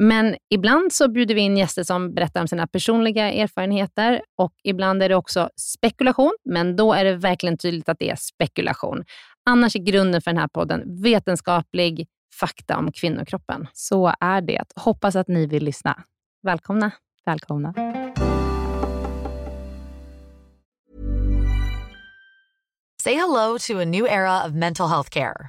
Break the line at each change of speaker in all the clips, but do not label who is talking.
Men ibland så bjuder vi in gäster som berättar om sina personliga erfarenheter och ibland är det också spekulation, men då är det verkligen tydligt att det är spekulation. Annars är grunden för den här podden vetenskaplig fakta om kvinnokroppen.
Så är det. Hoppas att ni vill lyssna.
Välkomna.
Välkomna.
Say hello to a new era of mental health care.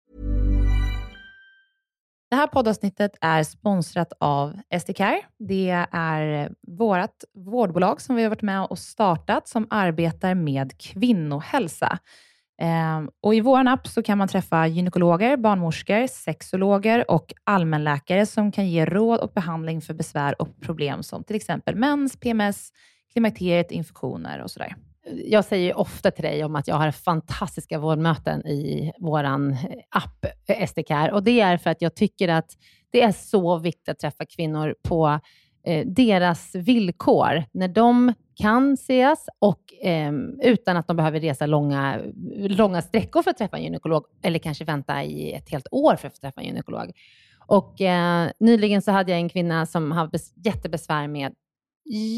Det här poddavsnittet är sponsrat av SDCare. Det är vårt vårdbolag som vi har varit med och startat som arbetar med kvinnohälsa. Ehm, och I vår app så kan man träffa gynekologer, barnmorskor, sexologer och allmänläkare som kan ge råd och behandling för besvär och problem som till exempel mens, PMS, klimakteriet, infektioner och sådär.
Jag säger ofta till dig om att jag har fantastiska vårdmöten i vår eh, app eh, SDCare och det är för att jag tycker att det är så viktigt att träffa kvinnor på eh, deras villkor, när de kan ses och eh, utan att de behöver resa långa, långa sträckor för att träffa en gynekolog eller kanske vänta i ett helt år för att få träffa en gynekolog. Och, eh, nyligen så hade jag en kvinna som hade jättebesvär med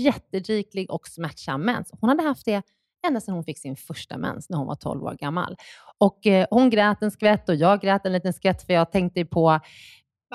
jätteriklig och smärtsam mens. Hon hade haft det ända sedan hon fick sin första mens när hon var 12 år gammal. Och eh, Hon grät en skvätt och jag grät en liten skvätt för jag tänkte på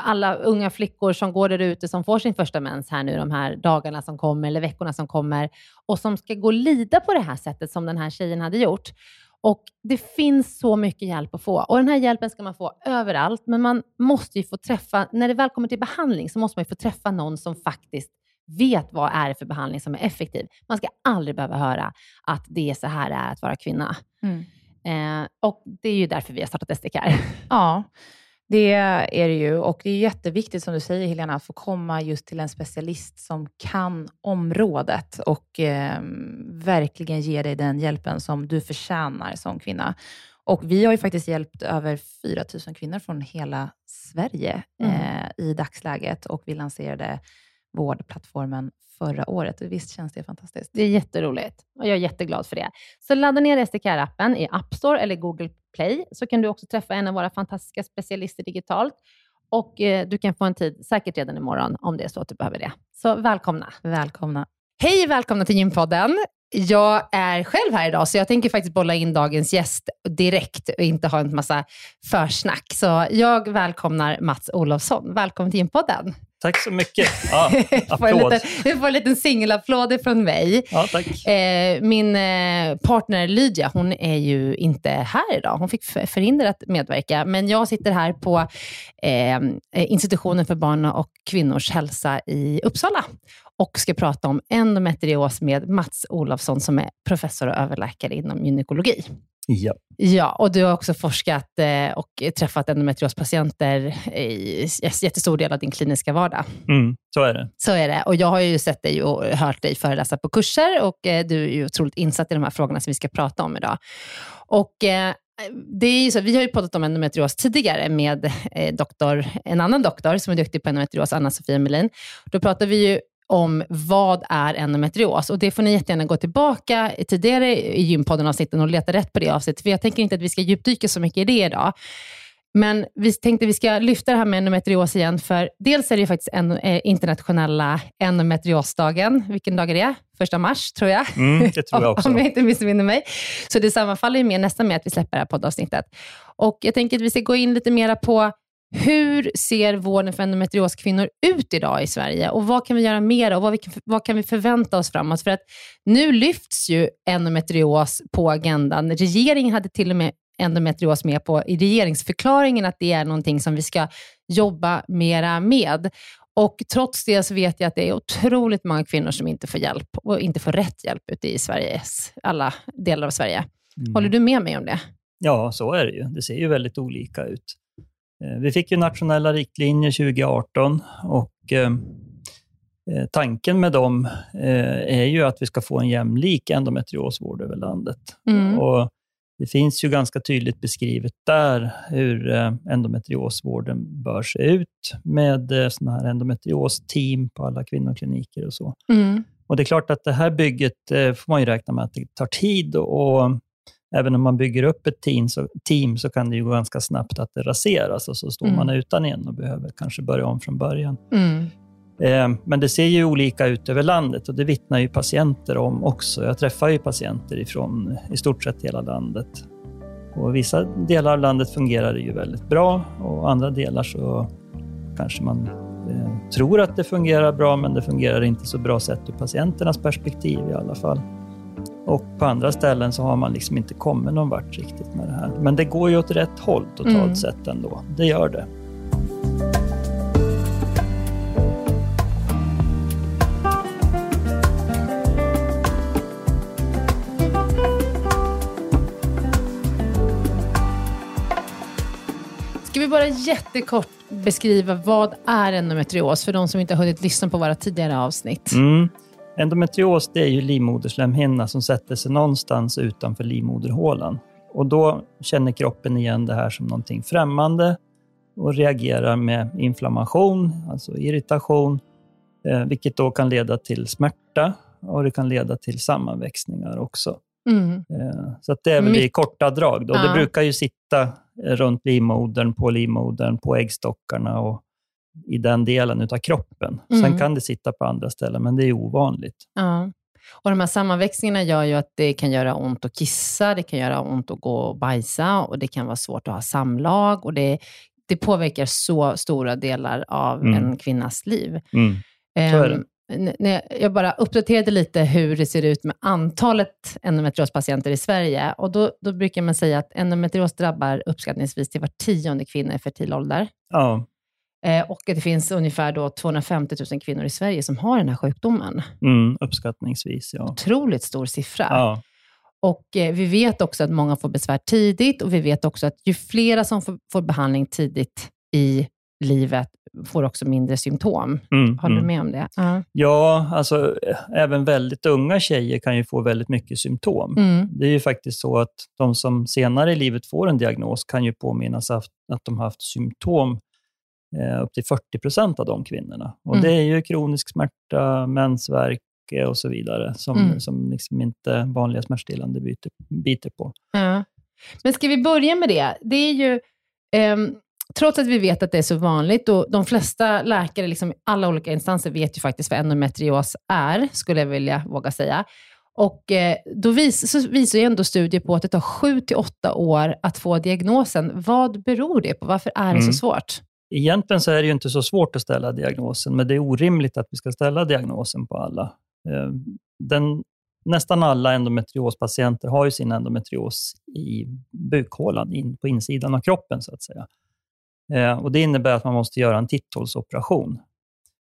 alla unga flickor som går där ute som får sin första mens här nu de här dagarna som kommer eller veckorna som kommer och som ska gå och lida på det här sättet som den här tjejen hade gjort. Och Det finns så mycket hjälp att få och den här hjälpen ska man få överallt, men man måste ju få träffa, när det väl kommer till behandling, så måste man ju få träffa någon som faktiskt vet vad är det för behandling som är effektiv. Man ska aldrig behöva höra att det är så här det är att vara kvinna. Mm. Eh, och Det är ju därför vi har startat SDCare.
Ja, det är det ju. Och det är jätteviktigt, som du säger Helena, att få komma just till en specialist som kan området och eh, verkligen ge dig den hjälpen som du förtjänar som kvinna. Och vi har ju faktiskt hjälpt över 4 000 kvinnor från hela Sverige mm. eh, i dagsläget och vi lanserade vårdplattformen förra året. visst känns det fantastiskt?
Det är jätteroligt och jag är jätteglad för det. Så ladda ner SDCare-appen i App Store eller Google Play, så kan du också träffa en av våra fantastiska specialister digitalt. Och eh, du kan få en tid, säkert redan imorgon, om det är så att du behöver det. Så välkomna.
Välkomna.
Hej, välkomna till Gympodden. Jag är själv här idag, så jag tänker faktiskt bolla in dagens gäst direkt och inte ha en massa försnack. Så jag välkomnar Mats Olofsson. Välkommen till Gympodden.
Tack så mycket. Ja,
applåd. Du får en liten singelapplåd från mig.
Ja, tack.
Eh, min eh, partner Lydia, hon är ju inte här idag. Hon fick förhinder att medverka, men jag sitter här på eh, institutionen för barn och kvinnors hälsa i Uppsala och ska prata om endometrios med Mats Olofsson som är professor och överläkare inom gynekologi.
Ja.
Ja, och du har också forskat eh, och träffat endometriospatienter i jättestor del av din kliniska vardag.
Mm, så är det.
Så är det. Och jag har ju sett dig och hört dig föreläsa på kurser och eh, du är ju otroligt insatt i de här frågorna som vi ska prata om idag. Och eh, det är ju så, vi har ju poddat om endometrios tidigare med doktor, en annan doktor som är duktig på endometrios, Anna-Sofia Melin. Då pratar vi ju om vad är endometrios. Och det får ni jättegärna gå tillbaka tidigare i gympodden-avsnitten och leta rätt på det avsnittet, för jag tänker inte att vi ska djupdyka så mycket i det idag. Men vi tänkte vi ska lyfta det här med endometrios igen, för dels är det ju faktiskt en, eh, internationella endometriosdagen. Vilken dag är det? Första mars, tror jag.
Mm, det tror jag också.
Om jag inte missminner mig. Så det sammanfaller ju med, nästan med att vi släpper det här poddavsnittet. Och jag tänker att vi ska gå in lite mera på hur ser vården för endometrioskvinnor ut idag i Sverige och vad kan vi göra mer och vad, vi, vad kan vi förvänta oss framåt? För att nu lyfts ju endometrios på agendan. Regeringen hade till och med endometrios med på i regeringsförklaringen att det är någonting som vi ska jobba mera med. Och Trots det så vet jag att det är otroligt många kvinnor som inte får hjälp och inte får rätt hjälp ute i Sveriges alla delar av Sverige. Mm. Håller du med mig om det?
Ja, så är det ju. Det ser ju väldigt olika ut. Eh, vi fick ju nationella riktlinjer 2018 och eh, eh, tanken med dem är ju att vi ska få en jämlik endometriosvård över landet. Mm. Och det finns ju ganska tydligt beskrivet där hur endometriosvården bör se ut med såna här endometriosteam på alla kvinnokliniker och så. Mm. Och Det är klart att det här bygget får man ju räkna med att det tar tid och även om man bygger upp ett team så, team så kan det ju gå ganska snabbt att det raseras och så står mm. man utan igen och behöver kanske börja om från början. Mm. Eh, men det ser ju olika ut över landet och det vittnar ju patienter om också. Jag träffar ju patienter ifrån i stort sett hela landet. Och vissa delar av landet fungerar det ju väldigt bra och andra delar så kanske man eh, tror att det fungerar bra men det fungerar inte så bra sett ur patienternas perspektiv i alla fall. Och på andra ställen så har man liksom inte kommit någon vart riktigt med det här. Men det går ju åt rätt håll totalt mm. sett ändå. Det gör det.
Ska vi bara jättekort beskriva vad är endometrios för de som inte har hunnit lyssna på våra tidigare avsnitt?
Mm. Endometrios det är ju livmoderslemhinna som sätter sig någonstans utanför livmoderhålan. Och då känner kroppen igen det här som någonting främmande och reagerar med inflammation, alltså irritation, eh, vilket då kan leda till smärta och det kan leda till sammanväxningar också. Mm. Eh, så det är väl i korta drag. Då. Ja. Det brukar ju sitta runt livmodern, på livmodern, på äggstockarna och i den delen av kroppen. Mm. Sen kan det sitta på andra ställen, men det är ovanligt.
Ja. Och De här sammanväxningarna gör ju att det kan göra ont att kissa, det kan göra ont att gå och bajsa och det kan vara svårt att ha samlag. Och det, det påverkar så stora delar av mm. en kvinnas liv. Mm. Så är det. Um, jag bara uppdaterade lite hur det ser ut med antalet endometriospatienter i Sverige. Och då, då brukar man säga att endometrios drabbar uppskattningsvis till var tionde kvinna i fertil ålder. Ja. Eh, och det finns ungefär då 250 000 kvinnor i Sverige som har den här sjukdomen.
Mm, uppskattningsvis, ja.
Otroligt stor siffra. Ja. Och eh, Vi vet också att många får besvär tidigt och vi vet också att ju flera som får, behandling tidigt i livet får också mindre symptom. Mm, Håller du mm. med om det?
Uh. Ja, alltså även väldigt unga tjejer kan ju få väldigt mycket symptom. Mm. Det är ju faktiskt så att de som senare i livet får en diagnos kan ju påminnas att, att de haft symptom eh, upp till 40 procent av de kvinnorna. Och mm. Det är ju kronisk smärta, mensvärk och så vidare, som, mm. som liksom inte vanliga smärtstillande biter, biter på.
Ja. Men ska vi börja med det? Det är ju... Um trots att vi vet att det är så vanligt och de flesta läkare, liksom alla olika instanser, vet ju faktiskt vad endometrios är, skulle jag vilja våga säga. Och eh, då vis, så visar ju ändå studier på att det tar sju till åtta år att få diagnosen. Vad beror det på? Varför är det mm. så svårt?
Egentligen så är det ju inte så svårt att ställa diagnosen, men det är orimligt att vi ska ställa diagnosen på alla. Eh, den, nästan alla endometriospatienter har ju sin endometrios i bukhålan, in, på insidan av kroppen så att säga. Eh, och Det innebär att man måste göra en titthålsoperation.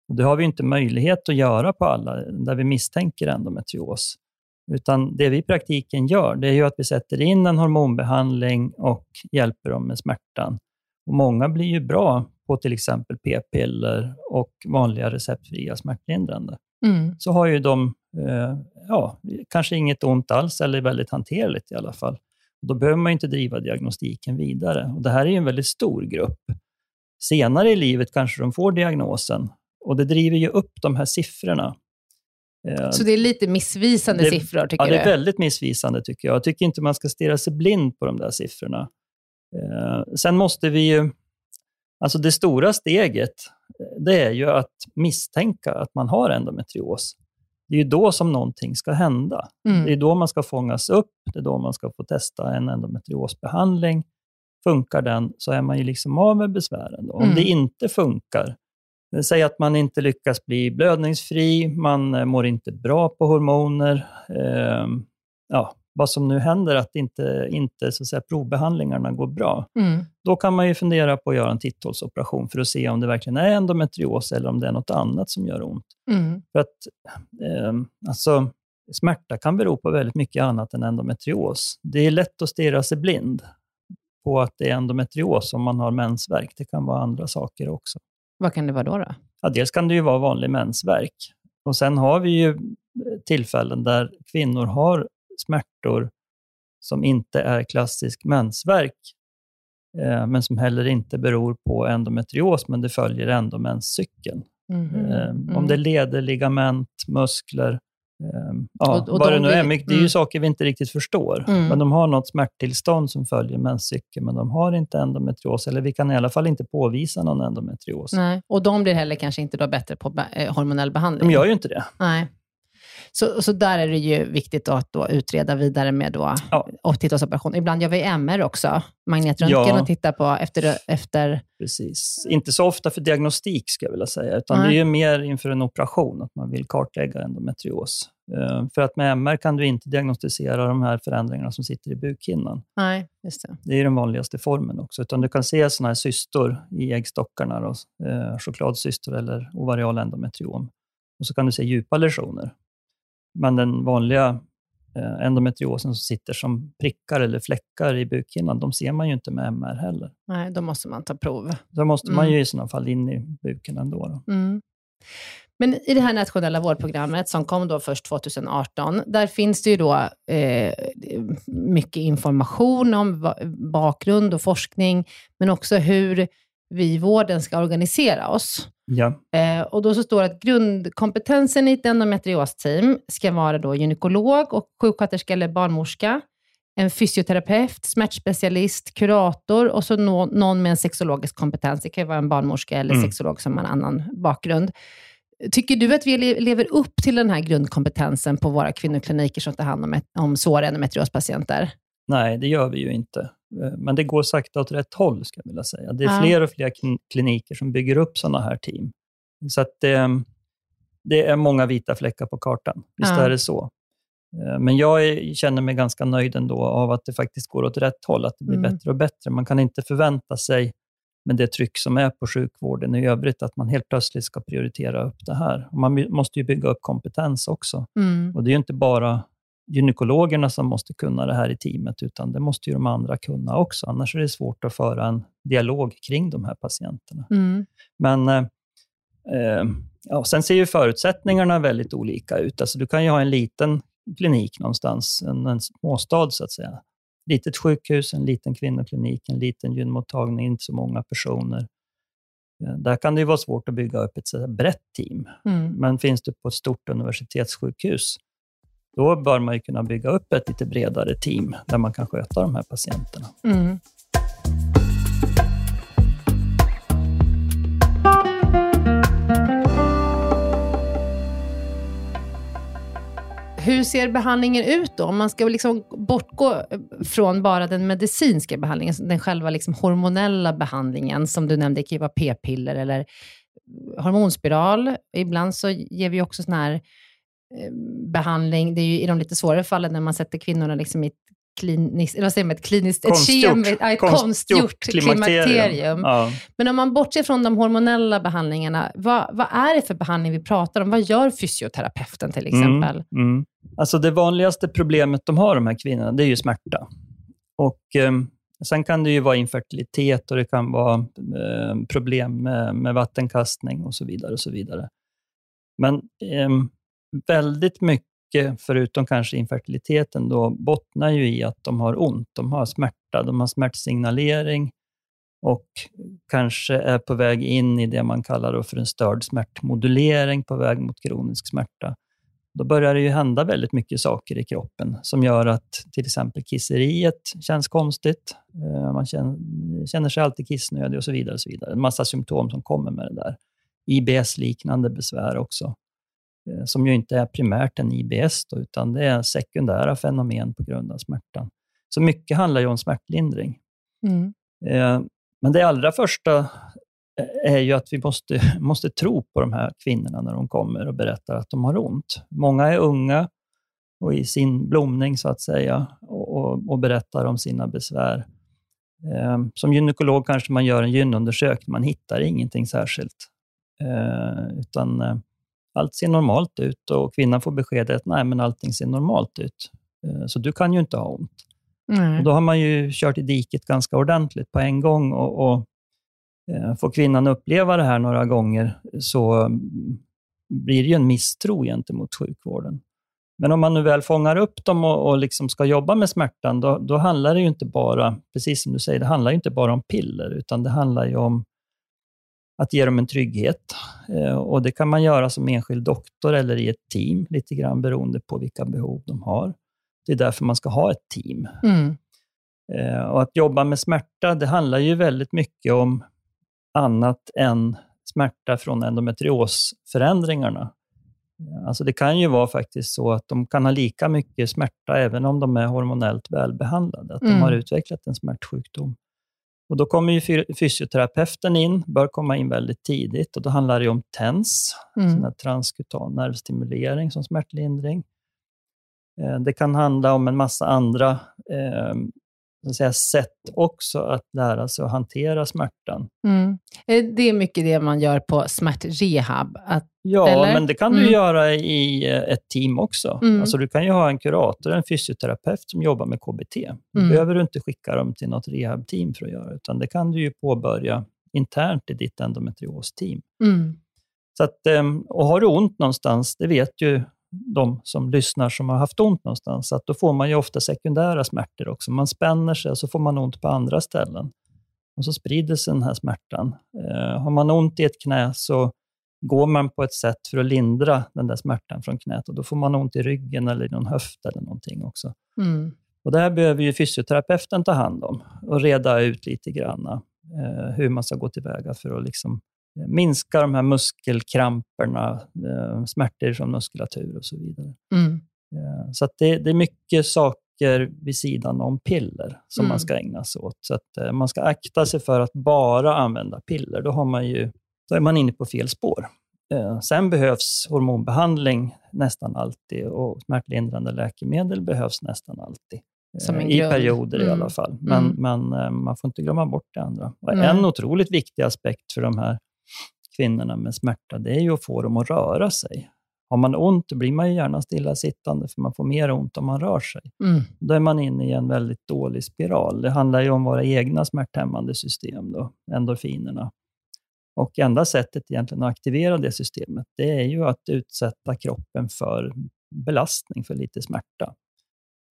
Och det har vi inte möjlighet att göra på alla där vi misstänker endometrios. Utan det vi i praktiken gör, det är ju att vi sätter in en hormonbehandling och hjälper dem med smärtan. Och många blir ju bra på till exempel p-piller och vanliga receptfria smärtlindrande. Mm. Så har ju de eh, ja, kanske inget ont alls eller väldigt hanterligt i alla fall. Då behöver man inte driva diagnostiken vidare. Och det här är ju en väldigt stor grupp. Senare i livet kanske de får diagnosen och det driver ju upp de här siffrorna.
Eh, Så det är lite missvisande det, siffror, tycker
du?
Ja,
det är väldigt missvisande, tycker jag. Jag tycker inte man ska stirra sig blind på de där siffrorna. Eh, sen måste vi ju... Alltså det stora steget, det är ju att misstänka att man har endometrios. Det är ju då som någonting ska hända.
Mm.
Det är då man ska fångas upp, det är då man ska få testa en endometriosbehandling. Funkar den så är man ju liksom av med besvären. Då. Om
Mm.
det inte funkar, säger att man inte lyckas bli blödningsfri, man eh, mår inte bra på hormoner. Eh, ja, vad som nu händer, att inte, inte så att säga, provbehandlingarna går bra.
Mm.
Då kan man ju fundera på att göra en titthålsoperation för att se om det verkligen är endometrios eller om det är något annat som gör ont.
Mm.
För att eh, alltså, smärta kan bero på väldigt mycket annat än endometrios. Det är lätt att stirra sig blind på att det är endometrios om man har mensvärk. Det kan vara andra saker också.
Vad kan det vara då? då?
Ja, dels kan det ju vara vanlig mensvärk. Och sen har vi ju tillfällen där kvinnor har smärtor som inte är klassisk mensvärk, eh, men som heller inte beror på endometrios, men det följer endomenscykeln.
Mhm.
Eh,
Mm.
Om det är leder, ligament, muskler, eh, ja,
Och- och
vad
de
det nu är. mycket- Det är ju
mm.
saker vi inte riktigt förstår.
Mm.
Men de har något smärttillstånd som följer menscykeln, men de har inte endometrios, eller vi kan i alla fall inte påvisa någon endometrios.
Nej. Och de blir heller kanske inte då bättre på eh, hormonell behandling?
De gör ju inte det.
Nej. Så, så där är det ju viktigt att då utreda vidare med då
Ja.
och titthålsoperation. Ibland gör vi MR också, magnetröntgen,
Ja.
och tittar på efter, efter
Precis. Inte så ofta för diagnostik, ska jag vilja säga, utan
Nej.
det är ju mer inför en operation, att man vill kartlägga endometrios. Eh, För att med MR kan du inte diagnostisera de här förändringarna som sitter i bukhinnan.
Nej, just det.
Det är den vanligaste formen också, utan du kan se sådana här cystor i äggstockarna, då, eh, chokladcystor eller ovarial endometriom. Och så kan du se djupa lesioner. Men den vanliga eh, endometriosen som sitter som prickar eller fläckar i bukhinnan, de ser man ju inte med MR heller.
Nej, då måste man ta prov.
Då måste man
Mm.
ju i sådana fall in i buken ändå. Då.
Mm. Men i det här nationella vårdprogrammet som kom då först 2018, där finns det ju då eh, mycket information om bakgrund och forskning, men också hur vi i vården ska organisera oss.
Ja.
Eh, och då så står det att grundkompetensen i ett endometriosteam ska vara då gynekolog och sjuksköterska eller barnmorska, en fysioterapeut, smärtspecialist, kurator och så nå- någon med en sexologisk kompetens. Det kan ju vara en barnmorska eller
Mm.
sexolog som har en annan bakgrund. Tycker du att vi le- lever upp till den här grundkompetensen på våra kvinnokliniker som tar hand om, om svåra endometriospatienter?
Nej, det gör vi ju inte. Eh, Men det går sakta åt rätt håll, ska jag vilja säga. Det är
Ja.
fler och fler klin- kliniker som bygger upp sådana här team. Så att det, det är många vita fläckar på kartan. Visst
Ja.
är det så. Eh, Men jag är, känner mig ganska nöjd ändå av att det faktiskt går åt rätt håll, att det blir
Mm.
bättre och bättre. Man kan inte förvänta sig, med det tryck som är på sjukvården i övrigt, att man helt plötsligt ska prioritera upp det här. Och man måste ju bygga upp kompetens också.
Mm.
Och det är ju inte bara gynekologerna som måste kunna det här i teamet, utan det måste ju de andra kunna också. Annars är det svårt att föra en dialog kring de här patienterna.
Mm.
Men eh, eh, ja, sen ser ju förutsättningarna väldigt olika ut. Alltså, du kan ju ha en liten klinik någonstans, en, en småstad så att säga. Litet sjukhus, en liten kvinnoklinik, en liten gynmottagning, inte så många personer. Eh, Där kan det vara svårt att bygga upp ett brett team.
Mm.
Men finns du på ett stort universitetssjukhus, då bör man ju kunna bygga upp ett lite bredare team där man kan sköta de här patienterna.
Mm. Hur ser behandlingen ut då? Om man ska liksom bortgå eh, från bara den medicinska behandlingen, den själva liksom hormonella behandlingen, som du nämnde, det kan ju vara p-piller eller hormonspiral. Ibland så ger vi också sån här behandling, det är ju i de lite svårare fallen när man sätter kvinnorna liksom i ett kliniskt, eller vad säger man, ett kliniskt, ett
Konstgjort.
kemiskt, ett konstgjort klimakterium.
Ja.
Men om man bortser från de hormonella behandlingarna, vad, vad är det för behandling vi pratar om? Vad gör fysioterapeuten till exempel?
Mm, mm. Alltså det vanligaste problemet de har, de här kvinnorna, det är ju smärta. Och eh, Sen kan det ju vara infertilitet och det kan vara eh, problem med, med vattenkastning och så vidare. och så vidare. Men eh, väldigt mycket, förutom kanske infertiliteten, då, bottnar ju i att de har ont. De har smärta, de har smärtsignalering och kanske är på väg in i det man kallar då för en störd smärtmodulering, på väg mot kronisk smärta. Då börjar det ju hända väldigt mycket saker i kroppen som gör att till exempel kisseriet känns konstigt. Eh, man känner, sig alltid kissnödig och så vidare. Och så vidare. En massa symptom som kommer med det där. IBS-liknande besvär också, som ju inte är primärt en IBS, då, utan det är sekundära fenomen på grund av smärtan. Så mycket handlar ju om smärtlindring. Mm. Eh, men det allra första är ju att vi måste, måste tro på de här kvinnorna när de kommer och berättar att de har ont. Många är unga och i sin blomning, så att säga, och, och, och berättar om sina besvär. Eh, som gynekolog kanske man gör en gynundersökning, man hittar ingenting särskilt. Eh, utan eh, allt ser normalt ut och kvinnan får beskedet att nej, men allting ser normalt ut. Eh, så du kan ju inte ha ont. Och då har man ju kört i diket ganska ordentligt på en gång och, och Eh, får kvinnan uppleva det här några gånger så mm, blir det ju en misstro gentemot sjukvården. Men om man nu väl fångar upp dem och, och liksom ska jobba med smärtan, då, då, handlar det ju inte bara, precis som du säger, det handlar inte bara om piller, utan det handlar ju om att ge dem en trygghet. Eh, och Det kan man göra som enskild doktor eller i ett team, lite grann beroende på vilka behov de har. Det är därför man ska ha ett team. Mm. Eh, och Att jobba med smärta, det handlar ju väldigt mycket om annat än smärta från endometriosförändringarna. Alltså det kan ju vara faktiskt så att de kan ha lika mycket smärta även om de är hormonellt välbehandlade, att mm. de har utvecklat en smärtsjukdom. Och Då kommer ju fysioterapeuten in, bör komma in väldigt tidigt och då handlar det om TENS, mm. transkutan nervstimulering som smärtlindring. Eh, det kan handla om en massa andra eh, så säga, sätt också att lära sig att hantera smärtan.
Mm. Eh, det är mycket det man gör på smärtrehab? Att,
ja, eller? men det kan du mm. göra i eh, ett team också. Mm. Alltså, du kan ju ha en kurator, en fysioterapeut som jobbar med KBT. Då mm. behöver du inte skicka dem till något rehabteam för att göra, utan det kan du ju påbörja internt i ditt endometriosteam. Mm. Så att, ehm, och har du ont någonstans, det vet ju de som lyssnar som har haft ont någonstans, att då får man ju ofta sekundära smärtor också. Man spänner sig och så får man ont på andra ställen. Och så sprider sig den här smärtan. Eh, har man ont i ett knä så går man på ett sätt för att lindra den där smärtan från knät och då får man ont i ryggen eller i någon höft eller någonting också. Mm. Och Det här behöver ju fysioterapeuten ta hand om och reda ut lite grann eh, hur man ska gå tillväga för att liksom minska de här muskelkramperna, eh, smärtor från muskulatur och så vidare. Mm. Eh, så det, det, är mycket saker vid sidan om piller som mm. man ska ägna sig åt. Så att eh, man ska akta sig för att bara använda piller. Då, har man ju, då är man inne på fel spår. Sen behövs hormonbehandling nästan alltid och smärtlindrande läkemedel behövs nästan alltid. I perioder mm. i alla fall. Men, mm. men man får inte glömma bort det andra. En otroligt viktig aspekt för de här kvinnorna med smärta, det är ju att få dem att röra sig. Har man ont blir man ju gärna stillasittande, för man får mer ont om man rör sig. Mm. Då är man inne i en väldigt dålig spiral. Det handlar ju om våra egna smärthämmande system, då, endorfinerna. Och enda sättet egentligen att aktivera det systemet, det är ju att utsätta kroppen för belastning, för lite smärta.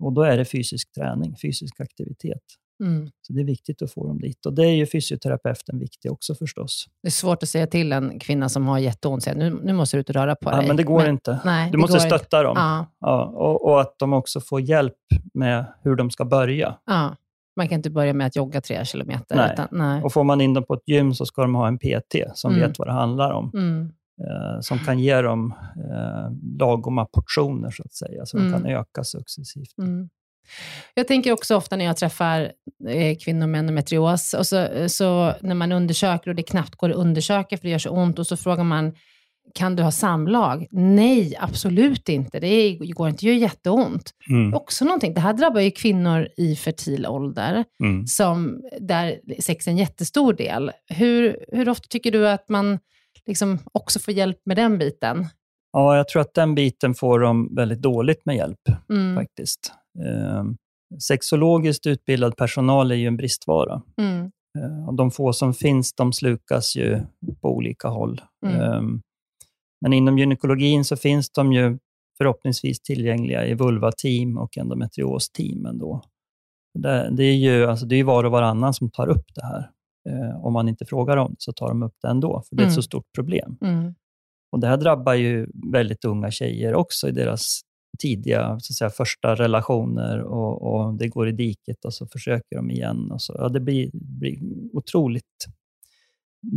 Och då är det fysisk träning, fysisk aktivitet. Mm. Så det är viktigt att få dem dit. Och det är ju fysioterapeuten viktig också förstås.
Det är svårt att säga till en kvinna som har jätteont, nu, nu måste du ut och röra på
dig.
Ja,
men det går men, inte. Nej, du måste stötta inte. dem. Ja. ja och, och, att de också får hjälp med hur de ska börja.
Ja. Man kan inte börja med att jogga tre kilometer.
Nej. Utan, nej. Och får man in dem på ett gym så ska de ha en PT som mm. vet vad det handlar om. Mm. Eh, som kan ge dem eh, lagoma portioner, så att säga, så de kan mm. öka successivt.
Jag tänker också ofta när jag träffar eh, kvinnor med endometrios, och så, så när man undersöker och det knappt går att undersöka för det gör så ont, och så frågar man, kan du ha samlag? Nej, absolut inte. Det går inte, det gör jätteont. Mm. Också någonting, det här drabbar ju kvinnor i fertil ålder, mm. som, där sex är en jättestor del. Hur, hur ofta tycker du att man liksom också får hjälp med den biten?
Ja, jag tror att den biten får de väldigt dåligt med hjälp mm. faktiskt. Eh, sexologiskt utbildad personal är ju en bristvara. Mm. Eh, de få som finns, de slukas ju på olika håll. Mm. Eh, men inom gynekologin så finns de ju förhoppningsvis tillgängliga i vulva-team och endometrios-team ändå. Det, är ju alltså det är var och varannan som tar upp det här. Om man inte frågar det så tar de upp det ändå, för det är ett mm. så stort problem. Mm. Och Det här drabbar ju väldigt unga tjejer också i deras tidiga så att säga, första relationer och, och, det går i diket och så försöker de igen. Och så. Ja, det blir, blir otroligt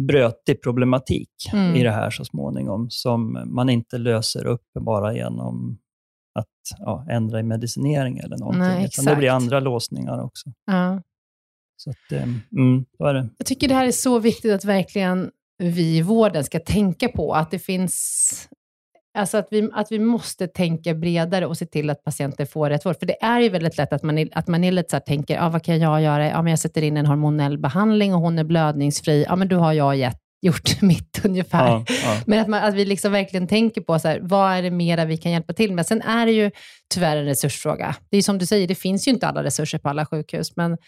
brötig problematik mm. i det här så småningom som man inte löser upp bara genom att ja, ändra i medicinering eller någonting. Nej, det blir andra låsningar också.
Ja.
Så att, eh, mm, är det.
Jag tycker det här är så viktigt att verkligen vi i vården ska tänka på att det finns Alltså att vi, att vi måste tänka bredare och se till att patienter får rätt vård. För det är ju väldigt lätt att man, att man är lite så tänker, ah, vad kan jag göra? Ja, men jag sätter in en hormonell behandling och hon är blödningsfri. Ja, men då har jag gett, gjort mitt ungefär. Ja, ja. Men att, man, att vi liksom verkligen tänker på så här, vad är det mera vi kan hjälpa till med. Sen är det ju tyvärr en resursfråga. Det är som du säger, det finns ju inte alla resurser på alla sjukhus. Men mm.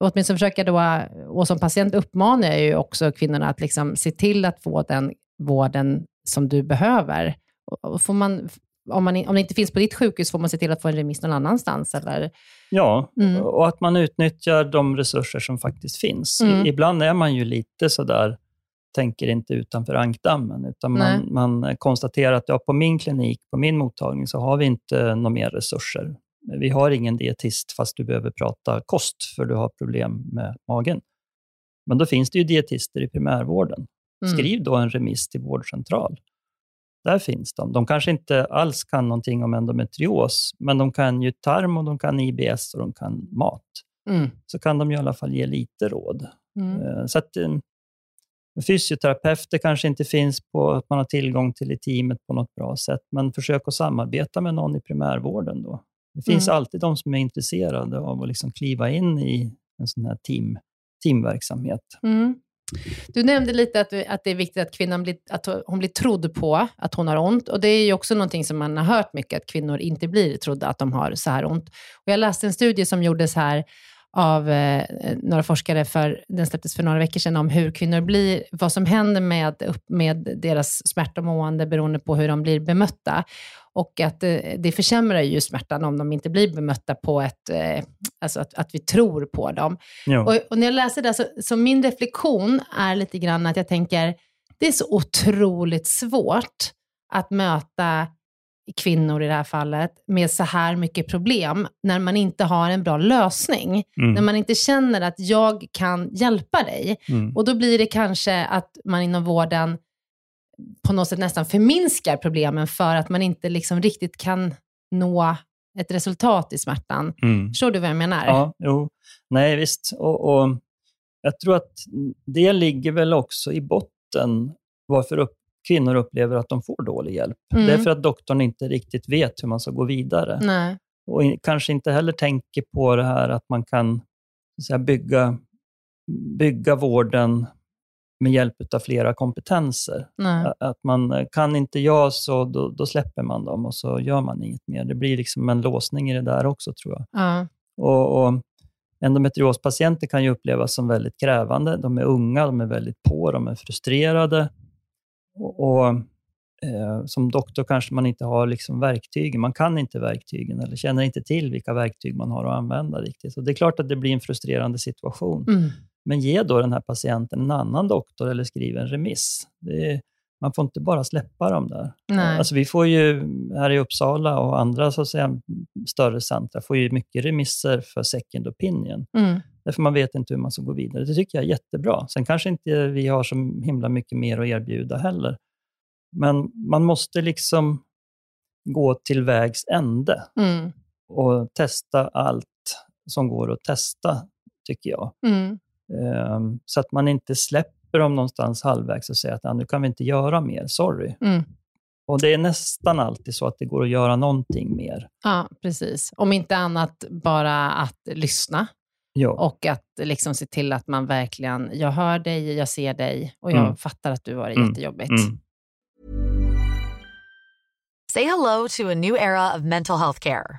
åtminstone försöka då, och som patient uppmanar jag ju också kvinnorna att liksom se till att få den vården som du behöver. Får man, om, man, om det inte finns på ditt sjukhus, får man se till att få en remiss någon annanstans? Eller?
Ja, mm. och att man utnyttjar de resurser som faktiskt finns. Mm. Ibland är man ju lite sådär, tänker inte utanför ankdammen, utan man, man, konstaterar att ja, på min klinik, på min mottagning, så har vi inte några mer resurser. Vi har ingen dietist, fast du behöver prata kost, för du har problem med magen. Men då finns det ju dietister i primärvården. Mm. Skriv då en remiss till vårdcentral. Där finns de. De kanske inte alls kan någonting om endometrios, men de kan ju tarm och de kan IBS och de kan mat. Mm. Så kan de i alla fall ge lite råd. Mm. Eh, så att eh, fysioterapeuter kanske inte finns på att man har tillgång till i teamet på något bra sätt, men försök att samarbeta med någon i primärvården. Då. Det finns mm. alltid de som är intresserade av att liksom kliva in i en sån här team, teamverksamhet.
Mm. Du nämnde lite att, att det är viktigt att kvinnan blir, att hon blir trodd på att hon har ont. Och Det är ju också någonting som man har hört mycket, att kvinnor inte blir trodda att de har så här ont. Och jag läste en studie som gjordes här av eh, några forskare, för, den släpptes för några veckor sedan, om hur kvinnor blir, vad som händer med, med deras smärta och mående beroende på hur de blir bemötta. Och att eh, det försämrar ju smärtan om de inte blir bemötta på ett, eh, alltså att, att vi tror på dem. Och, och, när jag läser det, så, så min reflektion är lite grann att jag tänker, det är så otroligt svårt att möta kvinnor i det här fallet med så här mycket problem när man inte har en bra lösning. Mm. När man inte känner att jag kan hjälpa dig. Mm. Och då blir det kanske att man inom vården på något sätt nästan förminskar problemen för att man inte liksom riktigt kan nå ett resultat i smärtan. Mm. Förstår du vad jag menar?
Ja, jo. Nej, visst. Och, och jag tror att det ligger väl också i botten varför upp, kvinnor upplever att de får dålig hjälp. Mm. Det är för att doktorn inte riktigt vet hur man ska gå vidare.
Nej.
Och kanske inte heller tänker på det här att man kan så säga, bygga, bygga vården med hjälp av flera kompetenser.
Nej.
Att man kan inte jag, så då, då, släpper man dem och så gör man inget mer. Det blir liksom en låsning i det där också, tror jag.
Ja.
Och, och Endometriospatienter kan ju upplevas som väldigt krävande. De är unga, de är väldigt på, de är frustrerade. Och, och eh, Som doktor kanske man inte har liksom verktygen. Man kan inte verktygen eller känner inte till vilka verktyg man har att använda riktigt. Så Det är klart att det blir en frustrerande situation.
Mm.
Men ge då den här patienten en annan doktor eller skriv en remiss. Är, man får inte bara släppa dem där.
Nej.
Alltså vi får ju här i Uppsala och andra så att säga, större centra får ju mycket remisser för second opinion.
Mm.
Därför man vet inte hur man ska gå vidare. Det tycker jag är jättebra. Sen kanske inte vi har så himla mycket mer att erbjuda heller. Men man måste liksom gå till vägs ände
mm.
och testa allt som går att testa, tycker jag.
Mm.
Um, så att man inte släpper dem någonstans halvvägs och säger att nu kan vi inte göra mer, sorry.
Mm.
Och Det är nästan alltid så att det går att göra någonting mer.
Ja, precis. Om inte annat bara att lyssna.
Ja.
Och att liksom se till att man verkligen, jag hör dig, jag ser dig och jag mm. fattar att du har det mm. jättejobbigt. Mm.
Say hello to a new era of mental health care.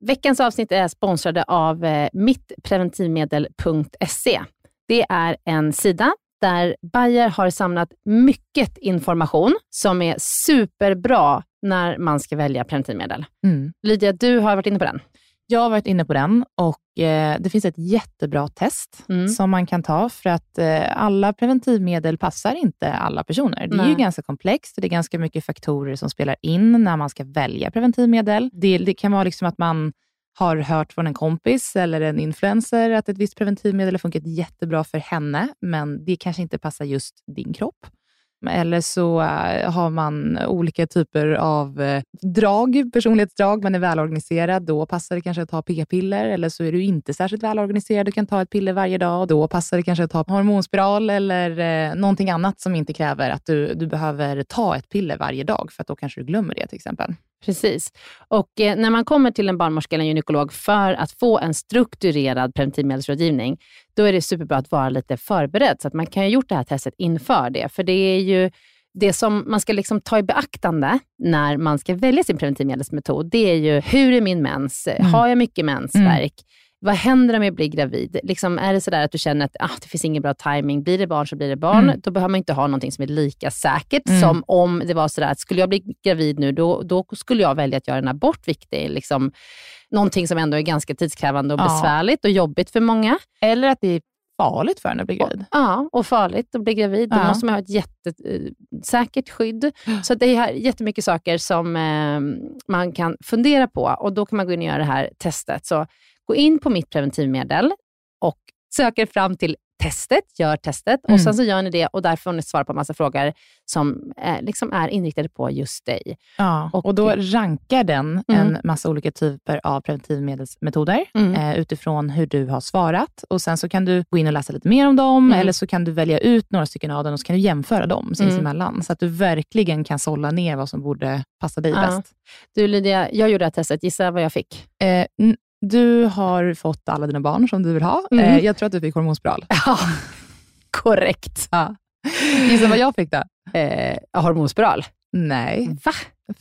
Veckans avsnitt är sponsrade av eh, mittpreventivmedel.se. Det är en sida där Bayer har samlat mycket information som är superbra när man ska välja preventivmedel.
Mm.
Lydia, du har varit inne på den.
Jag har varit inne på den och eh, det finns ett jättebra test
Mm.
som man kan ta för att eh, alla preventivmedel passar inte alla personer. Det är ju
Nej.
ganska komplext och det är ganska mycket faktorer som spelar in när man ska välja preventivmedel. Det, det kan vara liksom att man har hört från en kompis eller en influencer att ett visst preventivmedel har funkat jättebra för henne, men det kanske inte passar just din kropp. Eller så eh, har man olika typer av eh, drag, personlighetsdrag. Man är välorganiserad, då passar det kanske att ta p-piller. Eller så är du inte särskilt välorganiserad och kan ta ett piller varje dag. Och då passar det kanske att ta hormonspiral eller eh, någonting annat som inte kräver att du, du behöver ta ett piller varje dag, för att då kanske du glömmer det till exempel.
Precis. Och eh, när man kommer till en barnmorska eller en gynekolog för att få en strukturerad preventivmedelsrådgivning, då är det superbra att vara lite förberedd, så att man kan ha gjort det här testet inför det. För det är ju det som man ska liksom ta i beaktande när man ska välja sin preventivmedelsmetod, det är ju hur är min mens?
Mm.
Har jag mycket mensvärk? Vad händer om jag blir gravid? Liksom, är det sådär att du känner att ah, det finns ingen bra timing, blir det barn så blir det barn.
Mm.
Då behöver man inte ha någonting som är lika säkert
Mm.
som om det var sådär att skulle jag bli gravid nu, då, då skulle jag välja att göra en abort, vilket är liksom någonting som ändå är ganska tidskrävande och
Ja.
besvärligt och jobbigt för många.
Eller att det är farligt för en att bli gravid.
Ja, och farligt att bli gravid. Då
Ja.
måste man ha ett jättesäkert skydd. Så det är jättemycket saker som eh, man kan fundera på och då kan man gå in och göra det här testet. Så gå in på mitt preventivmedel och söker fram till testet, gör testet och
Mm.
sen så gör ni det och där får ni svara på massa frågor som eh, liksom är inriktade på just dig.
Ja, och,
Och-
då rankar den
Mm.
en massa olika typer av preventivmedelsmetoder
Mm.
eh, utifrån hur du har svarat. Och Sen så kan du gå in och läsa lite mer om dem,
Mm.
eller så kan du välja ut några stycken av dem och så kan du jämföra dem sinsemellan, så att du verkligen kan sålla ner vad som borde passa dig
Ja.
bäst.
Du Lydia, jag gjorde det här testet. Gissa vad jag fick?
Eh, du har fått alla dina barn som du vill ha.
Mm.
Eh, jag tror att du fick hormonspiral.
Ja, korrekt.
Ja. Gissa vad jag fick då?
Eh, hormonspiral.
Nej,
Va?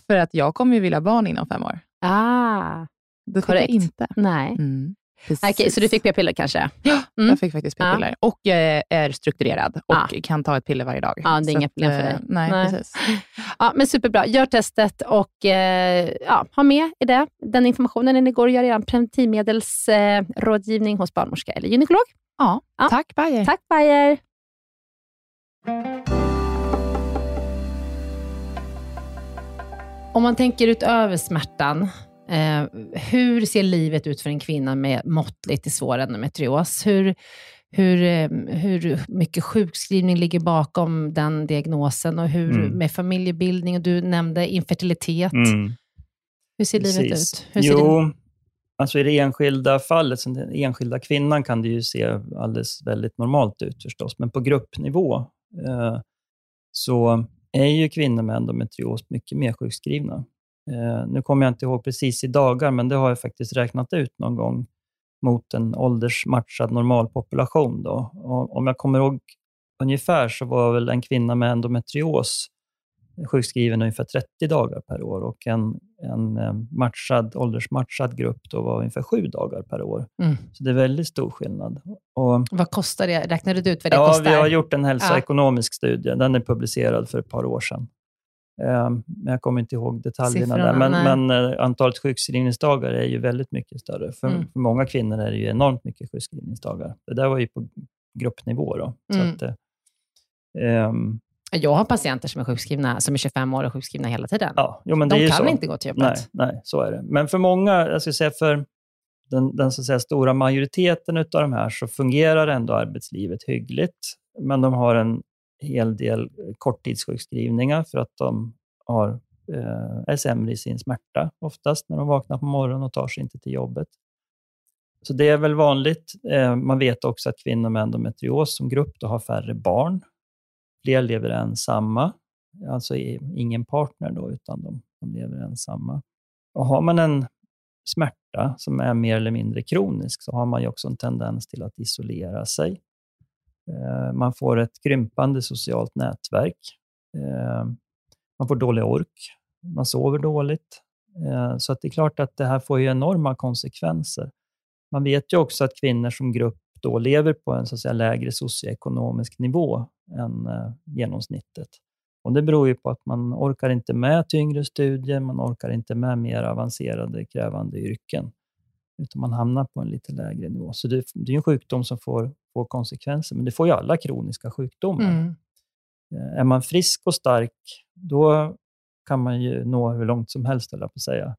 för att jag kommer ju vilja ha barn inom fem år.
Ah,
Det fick
Korrekt.
jag inte.
nej.
Mm.
Okej, så du fick p-piller kanske?
Ja,
Mm.
jag fick faktiskt
Ja.
p-piller. Och eh, är strukturerad och
Ja.
kan ta ett piller varje dag.
Ja, det är inga problem för
eh,
dig.
Nej,
Nej.
precis.
Ja, men superbra. Gör testet och eh, ja, ha med i det, den informationen när ni går och gör er preventivmedelsrådgivning eh, rådgivning hos barnmorska eller gynekolog.
Ja,
Ja.
tack Bayer.
Tack Bayer! Om man tänker utöver smärtan, eh, hur ser livet ut för en kvinna med måttligt till svår endometrios? Hur, hur, eh, hur mycket sjukskrivning ligger bakom den diagnosen och hur
Mm.
med familjebildning? Och du nämnde infertilitet.
Mm.
Hur ser livet
Precis.
ut? Hur
jo,
din-
alltså i det enskilda fallet, som den enskilda kvinnan, kan det ju se alldeles väldigt normalt ut förstås. Men på gruppnivå eh, så är ju kvinnor med endometrios mycket mer sjukskrivna. Eh, nu kommer jag inte ihåg precis i dagar, men det har jag faktiskt räknat ut någon gång mot en åldersmatchad normalpopulation. Då. Och om jag kommer ihåg ungefär så var väl en kvinna med endometrios sjukskriven ungefär 30 dagar per år och en, en eh, matchad, åldersmatchad grupp då var ungefär 7 dagar per år.
Mm.
Så det är väldigt stor skillnad. Och,
Vad kostar det? Räknade du ut vad det
ja,
kostar?
vi har gjort en hälsoekonomisk studie. Den är publicerad för ett par år sedan. Eh, men jag kommer inte ihåg detaljerna
Siffrorna,
där. Men,
nej.
men eh, antalet sjukskrivningsdagar är ju väldigt mycket större. För,
Mm.
för många kvinnor är det ju enormt mycket sjukskrivningsdagar. Det där var ju på gruppnivå. Då.
Mm.
att, ehm,
Jag har patienter som är sjukskrivna, som är 25 år och sjukskrivna hela tiden.
ja, jo, men
De kan
så.
inte gå till
Nej,
jobbet.
nej, så är det. Men för många, jag skulle säga för den, den så säga, stora majoriteten av de här, så fungerar ändå arbetslivet hyggligt. Men de har en hel del korttidssjukskrivningar för att de har, eh, är sämre i sin smärta oftast när de vaknar på morgonen och tar sig inte till jobbet. Så det är väl vanligt. Eh, man vet också att kvinnor med endometrios som grupp då har färre barn. Fler lever ensamma, alltså ingen partner då, utan de, de lever ensamma. Och har man en smärta som är mer eller mindre kronisk så har man ju också en tendens till att isolera sig. Eh, man får ett krympande socialt nätverk. Eh, man får dålig ork. Man sover dåligt. Eh, så att det är klart att det här får ju enorma konsekvenser. Man vet ju också att kvinnor som grupp då lever på en så att säga, lägre socioekonomisk nivå än genomsnittet. Och Det beror ju på att man orkar inte med tyngre studier, man orkar inte med mer avancerade, krävande yrken, utan man hamnar på en lite lägre nivå. Så det, det är ju en sjukdom som får, får konsekvenser, men det får ju alla kroniska sjukdomar.
Mm.
Eh, Är man frisk och stark, då kan man ju nå hur långt som helst, jag på att säga.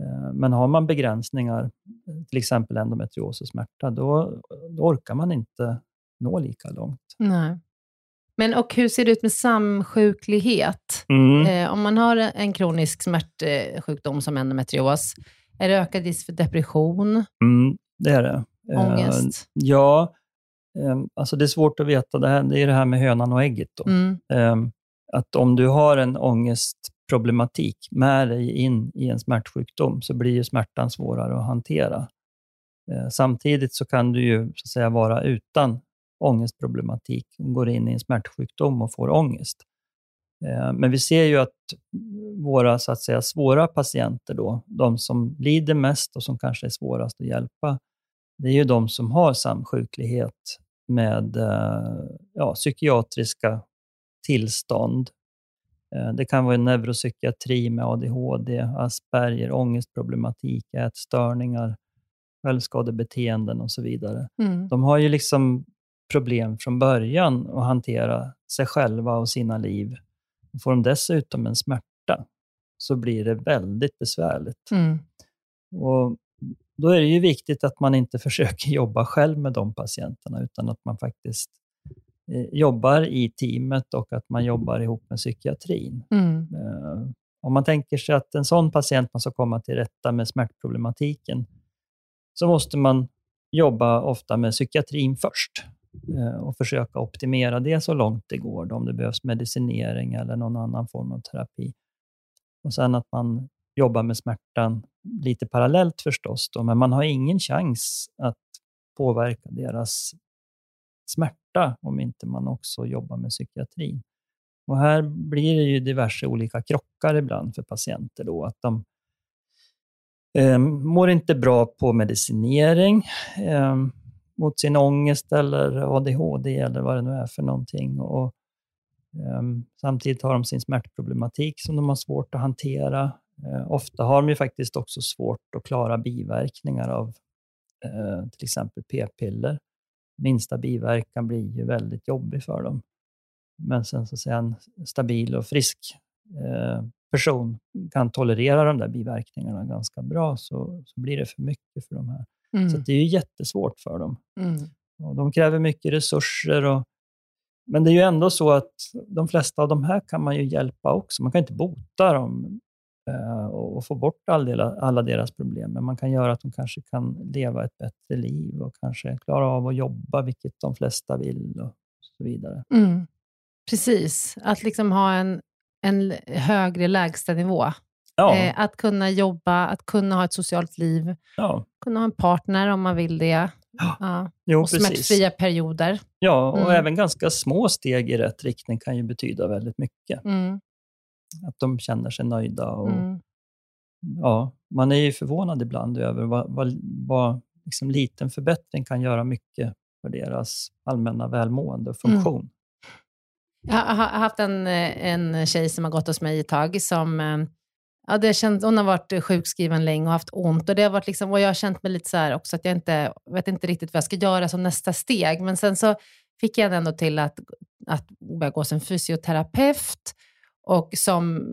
Eh, Men har man begränsningar, eh, till exempel endometrios och smärta, då, då orkar man inte nå lika långt.
Nej. Men och hur ser det ut med samsjuklighet?
Mm.
Eh, om man har en kronisk smärtsjukdom som endometrios, är det ökad risk för depression,
Mm, det är det. Eh,
ångest?
Ja, eh, alltså det är svårt att veta. Det, här, det är det här med hönan och ägget. Då.
Mm.
Eh, Att om du har en ångestproblematik med dig in i en smärtsjukdom så blir ju smärtan svårare att hantera. Eh, Samtidigt så kan du ju så att säga, vara utan ångestproblematik och går in i en smärtsjukdom och får ångest. Men vi ser ju att våra så att säga, svåra patienter, då, de som lider mest och som kanske är svårast att hjälpa, det är ju de som har samsjuklighet med eh, ja, psykiatriska tillstånd. Eh, Det kan vara en neuropsykiatri med ADHD, Asperger, ångestproblematik, ätstörningar, självskadebeteenden och så vidare.
Mm.
De har ju liksom problem från början att hantera sig själva och sina liv. Och får de dessutom en smärta så blir det väldigt besvärligt.
Mm.
Och då är det ju viktigt att man inte försöker jobba själv med de patienterna, utan att man faktiskt eh, jobbar i teamet och att man jobbar ihop med psykiatrin.
Mm.
Eh, Om man tänker sig att en sån patient man ska komma till rätta med smärtproblematiken, så måste man jobba ofta med psykiatrin först eh, och försöka optimera det så långt det går, om det behövs medicinering eller någon annan form av terapi. Och sen att man jobba med smärtan lite parallellt förstås, då, men man har ingen chans att påverka deras smärta om inte man också jobbar med psykiatrin. Och här blir det ju diverse olika krockar ibland för patienter. Då, att de eh, mår inte bra på medicinering eh, mot sin ångest eller ADHD eller vad det nu är för någonting. Och, eh, samtidigt har de sin smärtproblematik som de har svårt att hantera. Eh, ofta har de ju faktiskt också svårt att klara biverkningar av eh, till exempel p-piller. Minsta biverkan blir ju väldigt jobbig för dem. Men sen så säga, en stabil och frisk eh, person kan tolerera de där biverkningarna ganska bra, så, så blir det för mycket för de här.
Mm.
Så det är ju jättesvårt för dem.
Mm.
Och de kräver mycket resurser. Och, men det är ju ändå så att de flesta av de här kan man ju hjälpa också. Man kan inte bota dem och, och få bort all del, alla deras problem, men man kan göra att de kanske kan leva ett bättre liv och kanske klara av att jobba, vilket de flesta vill och så vidare.
Mm. Precis, att liksom ha en, en högre lägstanivå.
Ja,
Eh, att kunna jobba, att kunna ha ett socialt liv,
ja.
kunna ha en partner om man vill det. Ja.
Jo,
Och
precis.
smärtfria perioder.
Ja, och
Mm.
även ganska små steg i rätt riktning kan ju betyda väldigt mycket.
Mm.
Att de känner sig nöjda. Och,
Mm.
ja, man är ju förvånad ibland över vad, vad, vad liksom liten förbättring kan göra mycket för deras allmänna välmående och
Mm.
funktion.
Jag har haft en, en tjej som har gått hos mig ett tag som eh, Ja, det känt, hon har varit sjukskriven länge och haft ont. Och, det har varit liksom, och jag har känt mig lite så här också att jag inte vet inte riktigt vad jag ska göra som nästa steg. Men sen så fick jag ändå till att, att börja gå som fysioterapeut och som